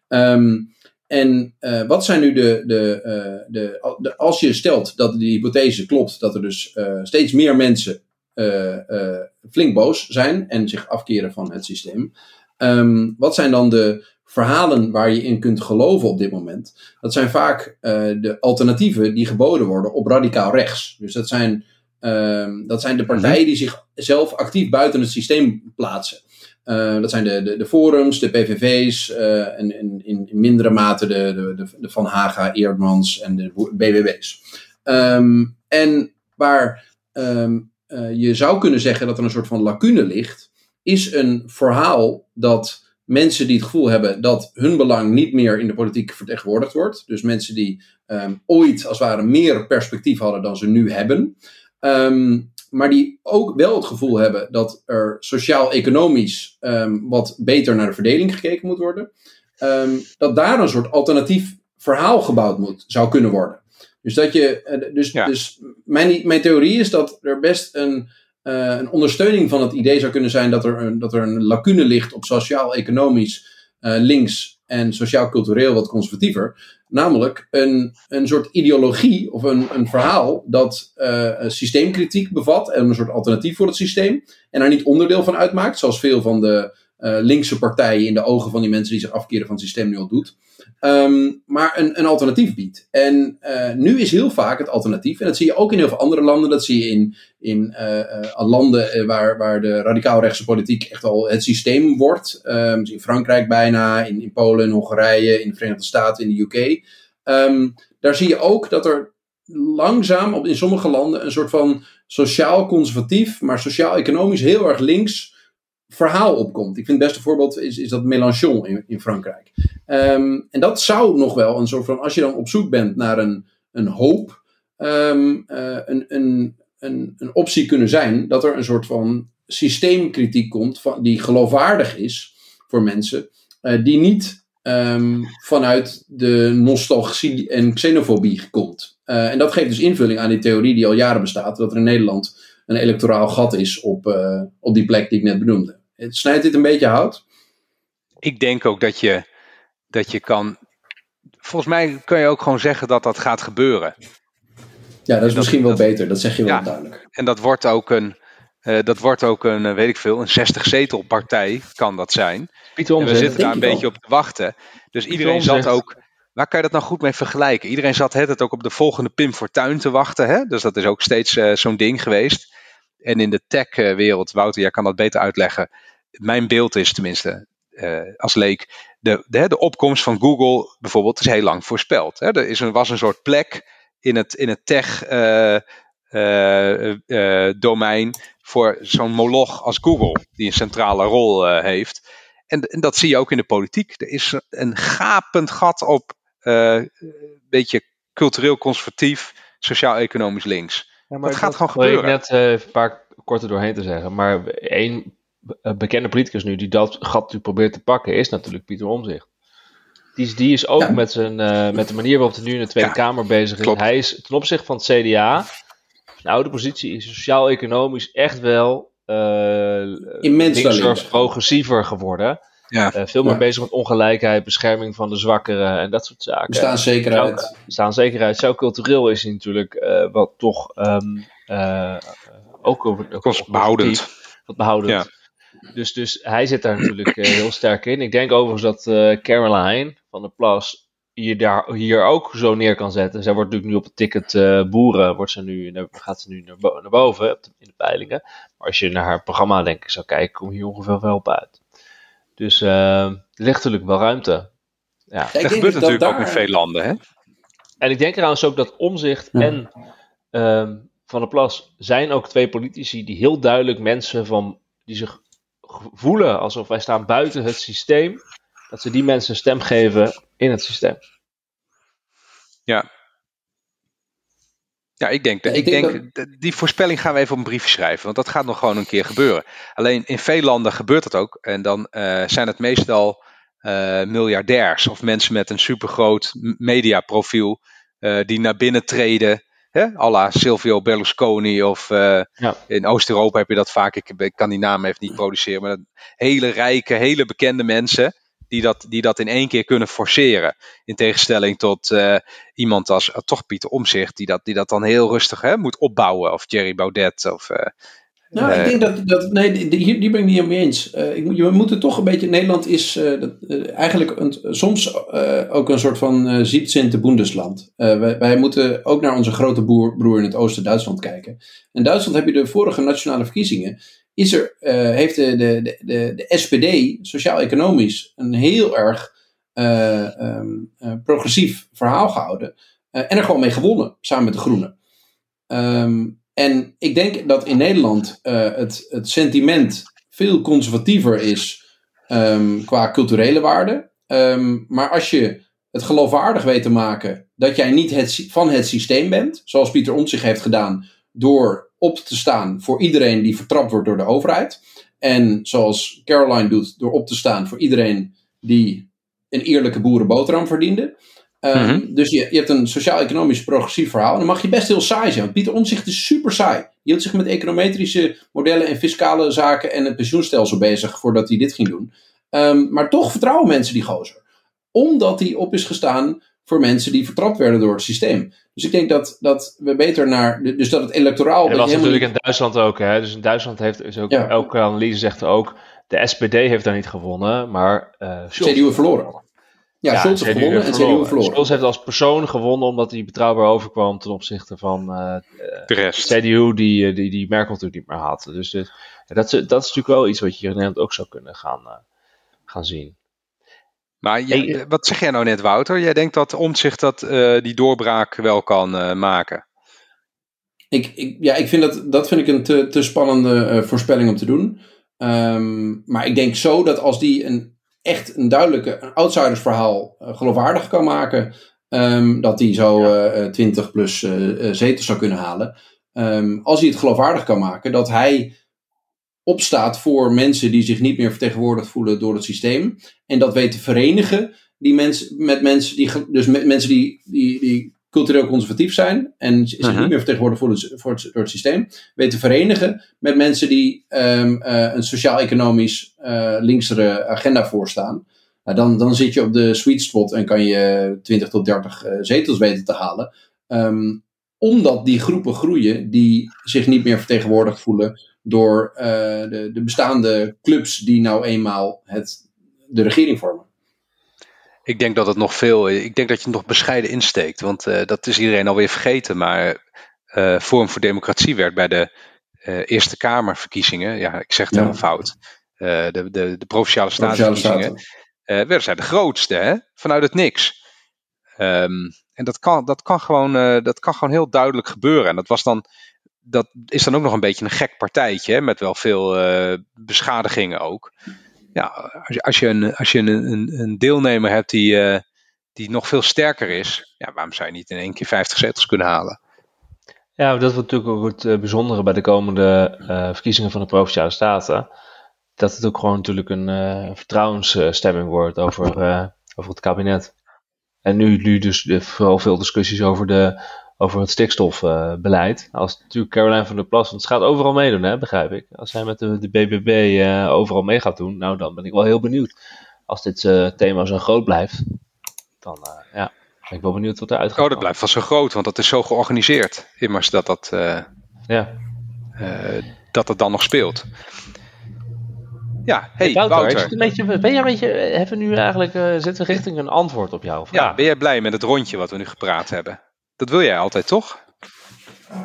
Speaker 2: Um, en uh, wat zijn nu de, de, uh, de, Als je stelt dat die hypothese klopt, dat er dus steeds meer mensen flink boos zijn en zich afkeren van het systeem. Um, wat zijn dan de verhalen waar je in kunt geloven op dit moment? Dat zijn vaak de alternatieven die geboden worden op radicaal rechts. Dus dat zijn, um, dat zijn de partijen die zichzelf actief buiten het systeem plaatsen. Uh, dat zijn de, de, de, forums, de PVV's uh, en, en in, in, mindere mate de, de, de, Van Haga, Eerdmans en de BBB's. Um, ehm, en waar um, uh, je zou kunnen zeggen dat er een soort van lacune ligt, is een verhaal dat mensen die het gevoel hebben dat hun belang niet meer in de politiek vertegenwoordigd wordt, dus mensen die um, ooit als het ware meer perspectief hadden dan ze nu hebben, maar die ook wel het gevoel hebben dat er sociaal-economisch ehm, wat beter naar de verdeling gekeken moet worden. Ehm, dat daar een soort alternatief verhaal gebouwd moet, zou kunnen worden. Dus, dat je, eh, dus, dus mijn, mijn theorie is dat er best een, uh, een ondersteuning van het idee zou kunnen zijn dat er een, dat er een lacune ligt op sociaal-economisch uh, links en sociaal-cultureel wat conservatiever. Namelijk een, een soort ideologie of een, een verhaal dat uh, systeemkritiek bevat en een soort alternatief voor het systeem. En daar niet onderdeel van uitmaakt, zoals veel van de linkse partijen in de ogen van die mensen die zich afkeren van het systeem nu al doet. Um, maar een, een alternatief biedt. En uh, nu is heel vaak het alternatief, en dat zie je ook in heel veel andere landen, dat zie je in, in uh, landen waar, waar de radicaal-rechtse politiek echt al het systeem wordt. Um, in Frankrijk bijna, in, in Polen, in Hongarije, in de Verenigde Staten, in de UK. Ehm, daar zie je ook dat er langzaam op, in sommige landen een soort van sociaal-conservatief, maar sociaal-economisch heel erg links verhaal opkomt. Ik vind het beste voorbeeld is, is dat Mélenchon in, in Frankrijk. Um, en dat zou nog wel een soort van, als je dan op zoek bent naar een, een hoop, um, uh, een, een, een, een optie kunnen zijn dat er een soort van systeemkritiek komt van, die geloofwaardig is voor mensen, uh, die niet um, vanuit de nostalgie en xenofobie komt. Uh, en dat geeft dus invulling aan die theorie die al jaren bestaat, dat er in Nederland een electoraal gat is op, op die plek die ik net benoemde. Snijdt dit een beetje hout?
Speaker 1: Ik denk ook dat je, dat je kan. Volgens mij kun je ook gewoon zeggen dat dat gaat gebeuren.
Speaker 2: Ja, dat is misschien wel beter, dat zeg je wel ja, duidelijk.
Speaker 1: En dat wordt ook een, uh, dat wordt ook een, uh, weet ik veel, een 60-zetel partij kan dat zijn. Pieter en we zitten daar een beetje op te wachten. Dus iedereen zat ook Waar kan je dat nou goed mee vergelijken? Iedereen zat het ook op de volgende Pim Fortuyn te wachten. Hè? Dus dat is ook steeds uh, zo'n ding geweest. En in de tech-wereld, Wouter, jij kan dat beter uitleggen. Mijn beeld is tenminste, uh, als leek, de, de, de, opkomst van Google bijvoorbeeld is heel lang voorspeld. Hè? Er is een, was een soort plek in het, in het tech-domein uh, voor zo'n moloch als Google, die een centrale rol heeft. En, en, dat zie je ook in de politiek. Er is een gapend gat op een beetje cultureel conservatief, sociaal-economisch links. Ja, maar dat gaat gewoon gebeuren.
Speaker 3: Ik net uh, een paar korte doorheen te zeggen. Maar één bekende politicus nu die dat gat nu probeert te pakken is natuurlijk Pieter Omzicht. Die is, die is ook ja. met, zijn, uh, met de manier waarop hij nu in de Tweede ja, Kamer bezig is. Klopt. Hij is ten opzichte van het CDA, zijn oude positie, is sociaal-economisch echt wel uh,
Speaker 2: immens
Speaker 3: progressiever geworden. Ja. Uh, veel meer ja. bezig met ongelijkheid, bescherming van de zwakkeren en dat soort zaken.
Speaker 2: Bestaanszekerheid.
Speaker 3: Bestaanszekerheid. Zo cultureel is hij natuurlijk uh, wat toch um, uh, ook over.
Speaker 1: behoudend.
Speaker 3: Wat behoudend. Ja. Dus, dus hij zit daar natuurlijk heel sterk in. Ik denk overigens dat Caroline van der Plas hier, daar, hier ook zo neer kan zetten. Zij wordt natuurlijk nu op het ticket boeren, wordt ze nu, gaat ze nu naar, bo naar boven in de peilingen. Maar als je naar haar programma denk ik zou kijken, kom je hier ongeveer wel op uit. Dus uh, er ligt natuurlijk wel ruimte. Ja.
Speaker 1: dat gebeurt natuurlijk ook in veel landen. Hè?
Speaker 3: En ik denk trouwens ook dat Omzicht ja. en uh, Van der Plas zijn ook twee politici die heel duidelijk mensen van, die zich voelen alsof wij staan buiten het systeem, dat ze die mensen een stem geven in het systeem.
Speaker 1: Ja, ja, ik denk, ja, ik, ik denk, denk dat... die voorspelling gaan we even op een briefje schrijven, want dat gaat nog gewoon een keer gebeuren. Alleen in veel landen gebeurt dat ook en dan uh, zijn het meestal uh, miljardairs of mensen met een supergroot mediaprofiel uh, die naar binnen treden, hè, à la Silvio Berlusconi of ja. in Oost-Europa heb je dat vaak, ik, ik, kan die naam even niet produceren, maar hele rijke, hele bekende mensen die dat, die dat in één keer kunnen forceren. In tegenstelling tot uh, iemand als uh, toch Pieter Omzicht, die dat, die dat dan heel rustig hè, moet opbouwen. Of Jerry Baudet. Of, uh,
Speaker 2: nou, ik denk dat, dat nee, die, die, ben ik niet mee eens. ik, je moet het toch een beetje, Nederland is dat, eigenlijk een, soms ook een soort van ziekzinte Bundesland. Wij, wij, moeten ook naar onze grote boer, broer in het oosten Duitsland kijken. In Duitsland heb je de vorige nationale verkiezingen is er, uh, heeft de, de, de, de SPD, sociaal-economisch, een heel erg uh, um, uh, progressief verhaal gehouden. en er gewoon mee gewonnen, samen met de Groenen. Um, en ik denk dat in Nederland het, het sentiment veel conservatiever is um, qua culturele waarde. maar als je het geloofwaardig weet te maken dat jij niet het, van het systeem bent, zoals Pieter Omtzigt heeft gedaan, door op te staan voor iedereen die vertrapt wordt door de overheid. En zoals Caroline doet, door op te staan voor iedereen die een eerlijke boerenboterham verdiende. Ehm,
Speaker 1: Mhm.
Speaker 2: Dus je, je hebt een sociaal-economisch progressief verhaal. En dan mag je best heel saai zijn. Want Pieter Omtzigt is super saai. Die hield zich met econometrische modellen en fiscale zaken en het pensioenstelsel bezig voordat hij dit ging doen. Ehm, maar toch vertrouwen mensen die gozer. Omdat hij op is gestaan voor mensen die vertrapt werden door het systeem. Dus ik denk dat, dat we beter naar. Dus dat het electoraal.
Speaker 3: En dat was natuurlijk in Duitsland ook. Hè? Dus in Duitsland heeft is ook,
Speaker 2: Ja.
Speaker 3: elke analyse zegt ook, de SPD heeft daar niet gewonnen, maar eh
Speaker 2: niet-
Speaker 3: Scholz.
Speaker 2: CDU heeft verloren. Ja,
Speaker 3: Ja,
Speaker 2: Scholz heeft
Speaker 3: CDU
Speaker 2: gewonnen en CDU heeft verloren.
Speaker 3: Scholz heeft als persoon gewonnen omdat hij betrouwbaar overkwam ten opzichte van eh
Speaker 1: De rest.
Speaker 3: CDU die, eh, die, die Merkel natuurlijk niet meer had. Dus dat, is, dat is natuurlijk wel iets wat je hier in Nederland ook zou kunnen gaan, eh, gaan zien.
Speaker 1: Maar ja,
Speaker 3: Hey,
Speaker 1: wat zeg jij nou net, Wouter? Jij denkt dat Omtzigt dat, eh, die doorbraak wel kan eh, maken.
Speaker 2: Ik, ik, ja, ik vind dat, dat vind ik een te, te spannende eh, voorspelling om te doen. Ehm, maar ik denk zo dat als die een echt een duidelijke een outsidersverhaal eh, geloofwaardig kan maken, ehm, dat die zo eh, eh, 20 plus eh, eh, zetels zou kunnen halen. Ehm, als hij het geloofwaardig kan maken, dat hij opstaat voor mensen die zich niet meer vertegenwoordigd voelen door het systeem. En dat weet te verenigen die mensen, met mensen die, dus met mensen die, die, die cultureel conservatief zijn en zich
Speaker 1: Mhm.
Speaker 2: niet meer vertegenwoordigd voelen voor het, door het systeem, weet te verenigen met mensen die ehm, eh, een sociaal-economisch linksere agenda voorstaan. Nou, dan, dan zit je op de sweet spot en kan je 20 tot 30 eh, zetels weten te halen. Ehm, omdat die groepen groeien die zich niet meer vertegenwoordigd voelen door eh, de, de bestaande clubs die nou eenmaal het, de regering vormen.
Speaker 1: Ik denk dat het nog veel. Ik denk dat je het nog bescheiden insteekt. Want eh, dat is iedereen alweer vergeten. Maar Forum voor Democratie werd bij de Eerste Kamerverkiezingen. Ja, ik zeg het
Speaker 2: Ja.
Speaker 1: helemaal fout. de, de, de provinciale eh werden zij de grootste, hè? Vanuit het niks. Ehm, en dat kan, dat, kan gewoon, dat kan gewoon heel duidelijk gebeuren. En dat was dan. Dat is dan ook nog een beetje een gek partijtje, hè, met wel veel eh, beschadigingen ook. Ja, als je, als je, een, als je een, een, een deelnemer hebt die, eh, die nog veel sterker is, ja, waarom zou je niet in één keer 50 zetels kunnen halen?
Speaker 3: Ja, dat wordt natuurlijk ook het eh, bijzondere bij de komende verkiezingen van de Provinciale Staten. Dat het ook gewoon natuurlijk een vertrouwensstemming wordt over, over het kabinet. En nu, nu dus vooral veel discussies over, de, over het stikstofbeleid. Als natuurlijk Caroline van der Plas, want ze gaat overal meedoen, hè, begrijp ik. Als zij met de, de BBB eh, overal mee gaat doen, nou dan ben ik wel heel benieuwd. Als dit eh, thema zo groot blijft, dan eh, ja, ben ik wel benieuwd wat eruit gaat
Speaker 1: Oh, dat blijft wel zo groot, want dat is zo georganiseerd. Immers dat dat,
Speaker 3: Ja.
Speaker 1: dat het dan nog speelt. Ja, hey,
Speaker 3: Wouter,
Speaker 1: Wouter.
Speaker 3: is het een beetje, ben jij een beetje, hebben we nu eigenlijk, zitten we richting een antwoord op jouw vraag?
Speaker 1: Ja, ben jij blij met het rondje wat we nu gepraat hebben? Dat wil jij altijd, toch?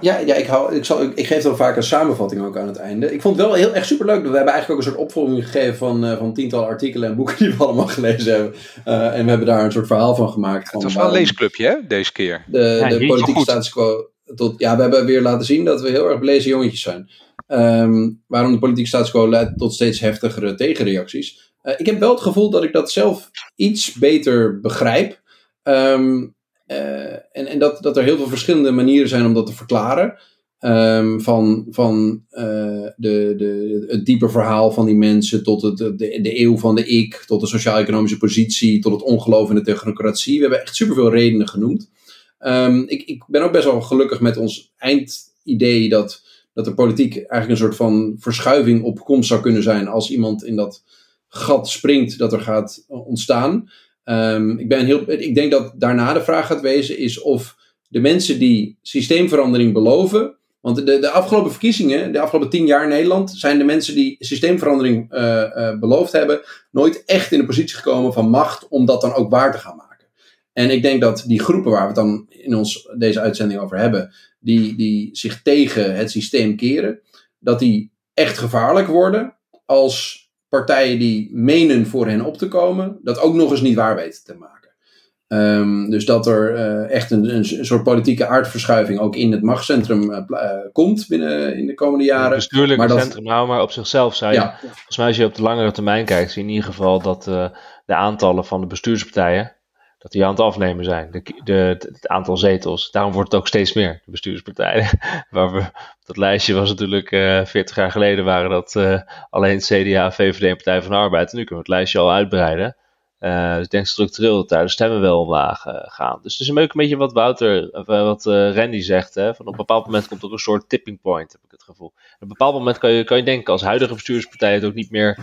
Speaker 2: Ja, ja ik, hou, ik, zal, ik, ik geef dan vaak een samenvatting ook aan het einde. Ik vond het wel heel erg superleuk. We hebben eigenlijk ook een soort opvolging gegeven van, eh, van tientallen artikelen en boeken die we allemaal gelezen hebben. Eh, en we hebben daar een soort verhaal van gemaakt. Van
Speaker 1: Het was wel een
Speaker 2: waarom
Speaker 1: leesclubje, hè, deze keer.
Speaker 2: De,
Speaker 3: Ja,
Speaker 2: de politieke
Speaker 1: Goed.
Speaker 2: status quo. Tot, ja, we hebben weer laten zien dat we heel erg belezen jongetjes zijn. Ehm, waarom de politieke status quo leidt tot steeds heftigere tegenreacties. Eh, ik heb wel het gevoel dat ik dat zelf iets beter begrijp. Ehm, eh, en en dat, dat er heel veel verschillende manieren zijn om dat te verklaren. Ehm, van van eh, de, de, het diepe verhaal van die mensen tot het, de, de eeuw van de ik, tot de sociaal-economische positie, tot het ongeloof in de technocratie. We hebben echt superveel redenen genoemd. Ehm, ik, ik ben ook best wel gelukkig met ons eindidee dat, dat de politiek eigenlijk een soort van verschuiving op komst zou kunnen zijn als iemand in dat gat springt dat er gaat ontstaan. Ehm, ik, ben heel, ik denk dat daarna de vraag gaat wezen is of de mensen die systeemverandering beloven. Want de, de afgelopen verkiezingen, de afgelopen tien jaar in Nederland, zijn de mensen die systeemverandering eh, eh, beloofd hebben, nooit echt in de positie gekomen van macht om dat dan ook waar te gaan maken. En ik denk dat die groepen waar we het dan in ons, deze uitzending over hebben, die, die zich tegen het systeem keren, dat die echt gevaarlijk worden als partijen die menen voor hen op te komen, dat ook nog eens niet waar weten te maken. Um, dus dat er uh, echt een, een, soort politieke aardverschuiving ook in het machtscentrum uh, uh, komt binnen in de komende jaren.
Speaker 3: Het bestuurlijke maar dat, centrum, nou, maar op zichzelf je, ja. volgens mij als je op de langere termijn kijkt, zie je in ieder geval dat uh, de aantallen van de bestuurspartijen, dat die aan het afnemen zijn, de, de, het aantal zetels. Daarom wordt het ook steeds meer, de bestuurspartijen. Waar we, dat lijstje was natuurlijk uh, eh, 40 jaar geleden waren dat uh, alleen CDA, VVD en Partij van de Arbeid. En nu kunnen we het lijstje al uitbreiden. Uh, dus ik denk structureel dat daar de stemmen wel omlaag gaan. Dus het is een beetje wat Wouter, wat Randy zegt. Hè, van op een bepaald moment komt er een soort tipping point, heb ik het gevoel. Op een bepaald moment kan je, kan je denken, als huidige bestuurspartij het ook niet meer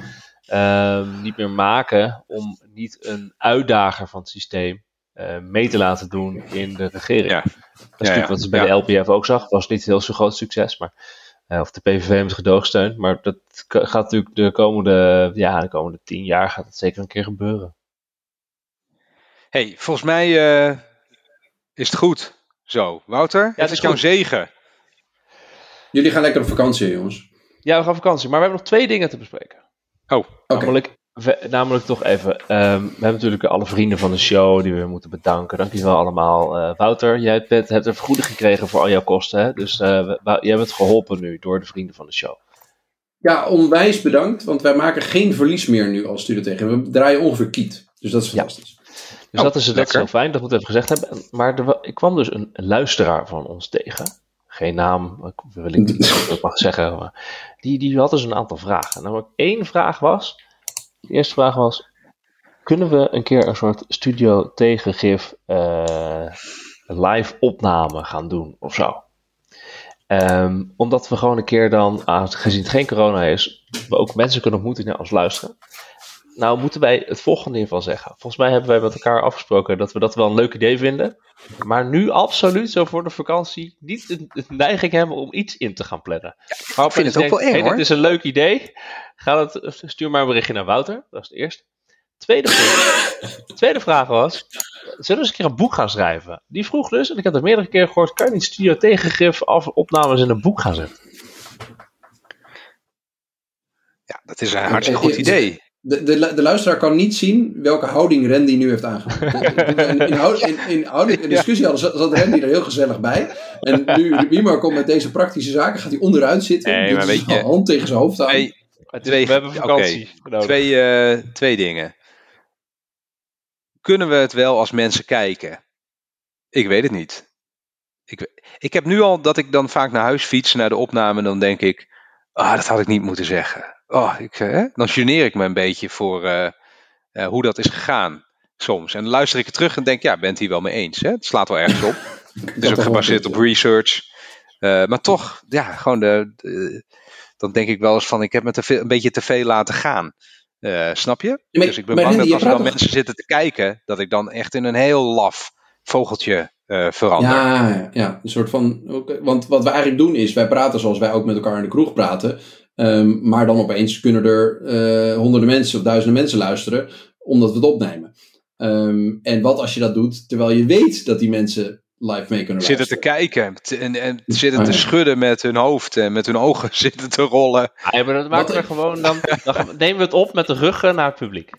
Speaker 3: Ehm, niet meer maken om niet een uitdager van het systeem uh, mee te laten doen in de regering. Ja. Dat is natuurlijk wat ze bij de LPF ook zag. was niet heel zo groot succes, maar, uh, of de PVV met gedoogsteun. Maar dat gaat natuurlijk de komende, ja, de komende tien jaar gaat het zeker een keer gebeuren.
Speaker 1: hey, volgens mij uh, is het goed zo. Wouter, ja, het is jouw zegen.
Speaker 2: Jullie gaan lekker op vakantie, jongens.
Speaker 3: Ja, we gaan op vakantie. Maar we hebben nog twee dingen te bespreken.
Speaker 1: Oh,
Speaker 3: namelijk, namelijk toch even. Um, we hebben natuurlijk alle vrienden van de show die we moeten bedanken. Dankjewel allemaal. Uh, Wouter, jij bent, hebt een vergoeding gekregen voor al jouw kosten. Hè? Dus uh, jij bent geholpen nu door de vrienden van de show.
Speaker 2: Ja, onwijs bedankt. Want wij maken geen verlies meer nu als Studio tegen. We draaien ongeveer kiet. Dus dat is fantastisch. Ja.
Speaker 3: Dus dat is, dat is heel fijn, dat moet even gezegd hebben. Maar ik kwam dus een luisteraar van ons tegen geen naam, wil ik niet mag zeggen. Maar die, die had dus een aantal vragen. Namelijk één vraag was, de eerste vraag was, kunnen we een keer een soort studio tegengif uh, live opname gaan doen of zo? Ehm, omdat we gewoon een keer dan, gezien het geen corona is, we ook mensen kunnen ontmoeten die naar ons luisteren nou moeten wij het volgende hiervan zeggen. Volgens mij hebben wij met elkaar afgesproken dat we dat wel een leuk idee vinden. Maar nu absoluut zo voor de vakantie niet de, neiging hebben om iets in te gaan plannen.
Speaker 1: Ja, ik vind het ook wel eng hoor.
Speaker 3: Dit is een leuk idee. Ga het, stuur maar een berichtje naar Wouter. Dat is het eerste. Tweede vraag, tweede vraag was, zullen we eens een keer een boek gaan schrijven? Die vroeg dus, en ik heb het meerdere keren gehoord, kan je niet studio tegengif af opnames in een boek gaan zetten?
Speaker 1: Ja, dat is een hartstikke goed idee.
Speaker 2: De, de, de luisteraar kan niet zien welke houding Randy nu heeft aangenomen. In, in, in, in discussie hadden, zat Randy er heel gezellig bij. En nu Wimar komt met deze praktische zaken, gaat hij onderuit zitten. Nee, maar weet je, hand tegen zijn hoofd houden.
Speaker 1: twee, we hebben vakantie. twee, uh, twee dingen. Kunnen we het wel als mensen kijken? Ik weet het niet. Ik, ik heb nu al dat ik dan vaak naar huis fiets naar de opname. En dan denk ik, ah, dat had ik niet moeten zeggen oh, ik, eh, dan geneer ik me een beetje voor uh, uh, hoe dat is gegaan soms. En dan luister ik het terug en denk, ja, bent hier wel mee eens. Hè? Het slaat wel ergens op. het is ook gebaseerd op research. maar toch, ja, gewoon de, dan denk ik wel eens van, ik heb me te veel, een beetje te veel laten gaan. snap je? dus ik ben bang dat als er dan mensen zitten te kijken, dat ik dan echt in een heel laf vogeltje verander.
Speaker 2: Ja, ja, een soort van. Want wat we eigenlijk doen is, wij praten zoals wij ook met elkaar in de kroeg praten. Um, maar dan opeens kunnen er uh, honderden mensen of duizenden mensen luisteren, omdat we het opnemen. Um, en wat als je dat doet terwijl je weet dat die mensen live mee kunnen
Speaker 1: zitten te kijken en, en zitten te schudden met hun hoofd en met hun ogen zitten te rollen.
Speaker 3: Ja, maar dat maken we gewoon dan, dan nemen we het op met de ruggen naar het publiek.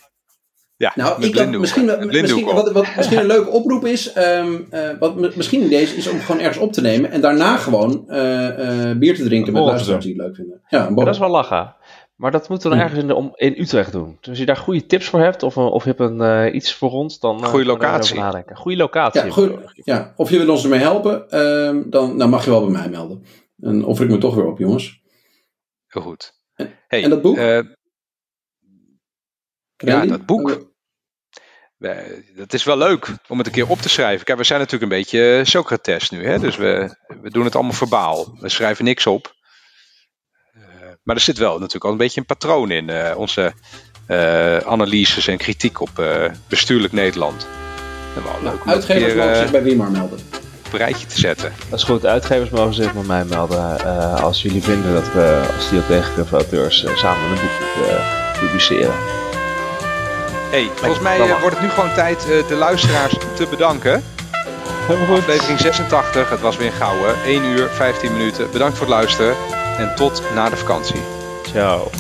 Speaker 2: Ja, nou, ik had, misschien, misschien, wat, wat misschien een leuke oproep is, um, uh, wat misschien deze is om gewoon ergens op te nemen en daarna gewoon uh, uh, bier te drinken met luisteraars die het leuk vinden. Ja,
Speaker 3: dat is wel lachen. Maar dat moeten we dan ergens in, de, om, in Utrecht doen. Dus als je daar goede tips voor hebt of, of je hebt een, iets voor ons, dan
Speaker 1: goede locatie.
Speaker 3: nadenken. Goede locatie.
Speaker 2: Ja, goeie, ja, of je wil ons ermee helpen, um, dan, dan mag je wel bij mij melden. En offer ik me toch weer op, jongens.
Speaker 1: Heel goed.
Speaker 2: Hey, en dat boek?
Speaker 1: ja, dat boek dat is wel leuk om het een keer op te schrijven. Kijk, we zijn natuurlijk een beetje Socrates nu. Hè? Dus we, we doen het allemaal verbaal. We schrijven niks op. Uh, maar er zit wel natuurlijk al een beetje een patroon in. Uh, onze uh, analyses en kritiek op bestuurlijk Nederland.
Speaker 2: En wel leuk om uitgevers mogen zich bij Wimar melden.
Speaker 1: Op een rijtje te zetten.
Speaker 3: Dat is goed. Uitgevers mogen zich bij mij melden. als jullie vinden dat we als Tegengrif auteurs samen een boek moeten publiceren
Speaker 1: hey, volgens mij uh, wordt het nu gewoon tijd uh, de luisteraars te bedanken. Aflevering 86, het was weer een gouden. 1 uur, 15 minuten. Bedankt voor het luisteren en tot na de vakantie.
Speaker 3: Ciao.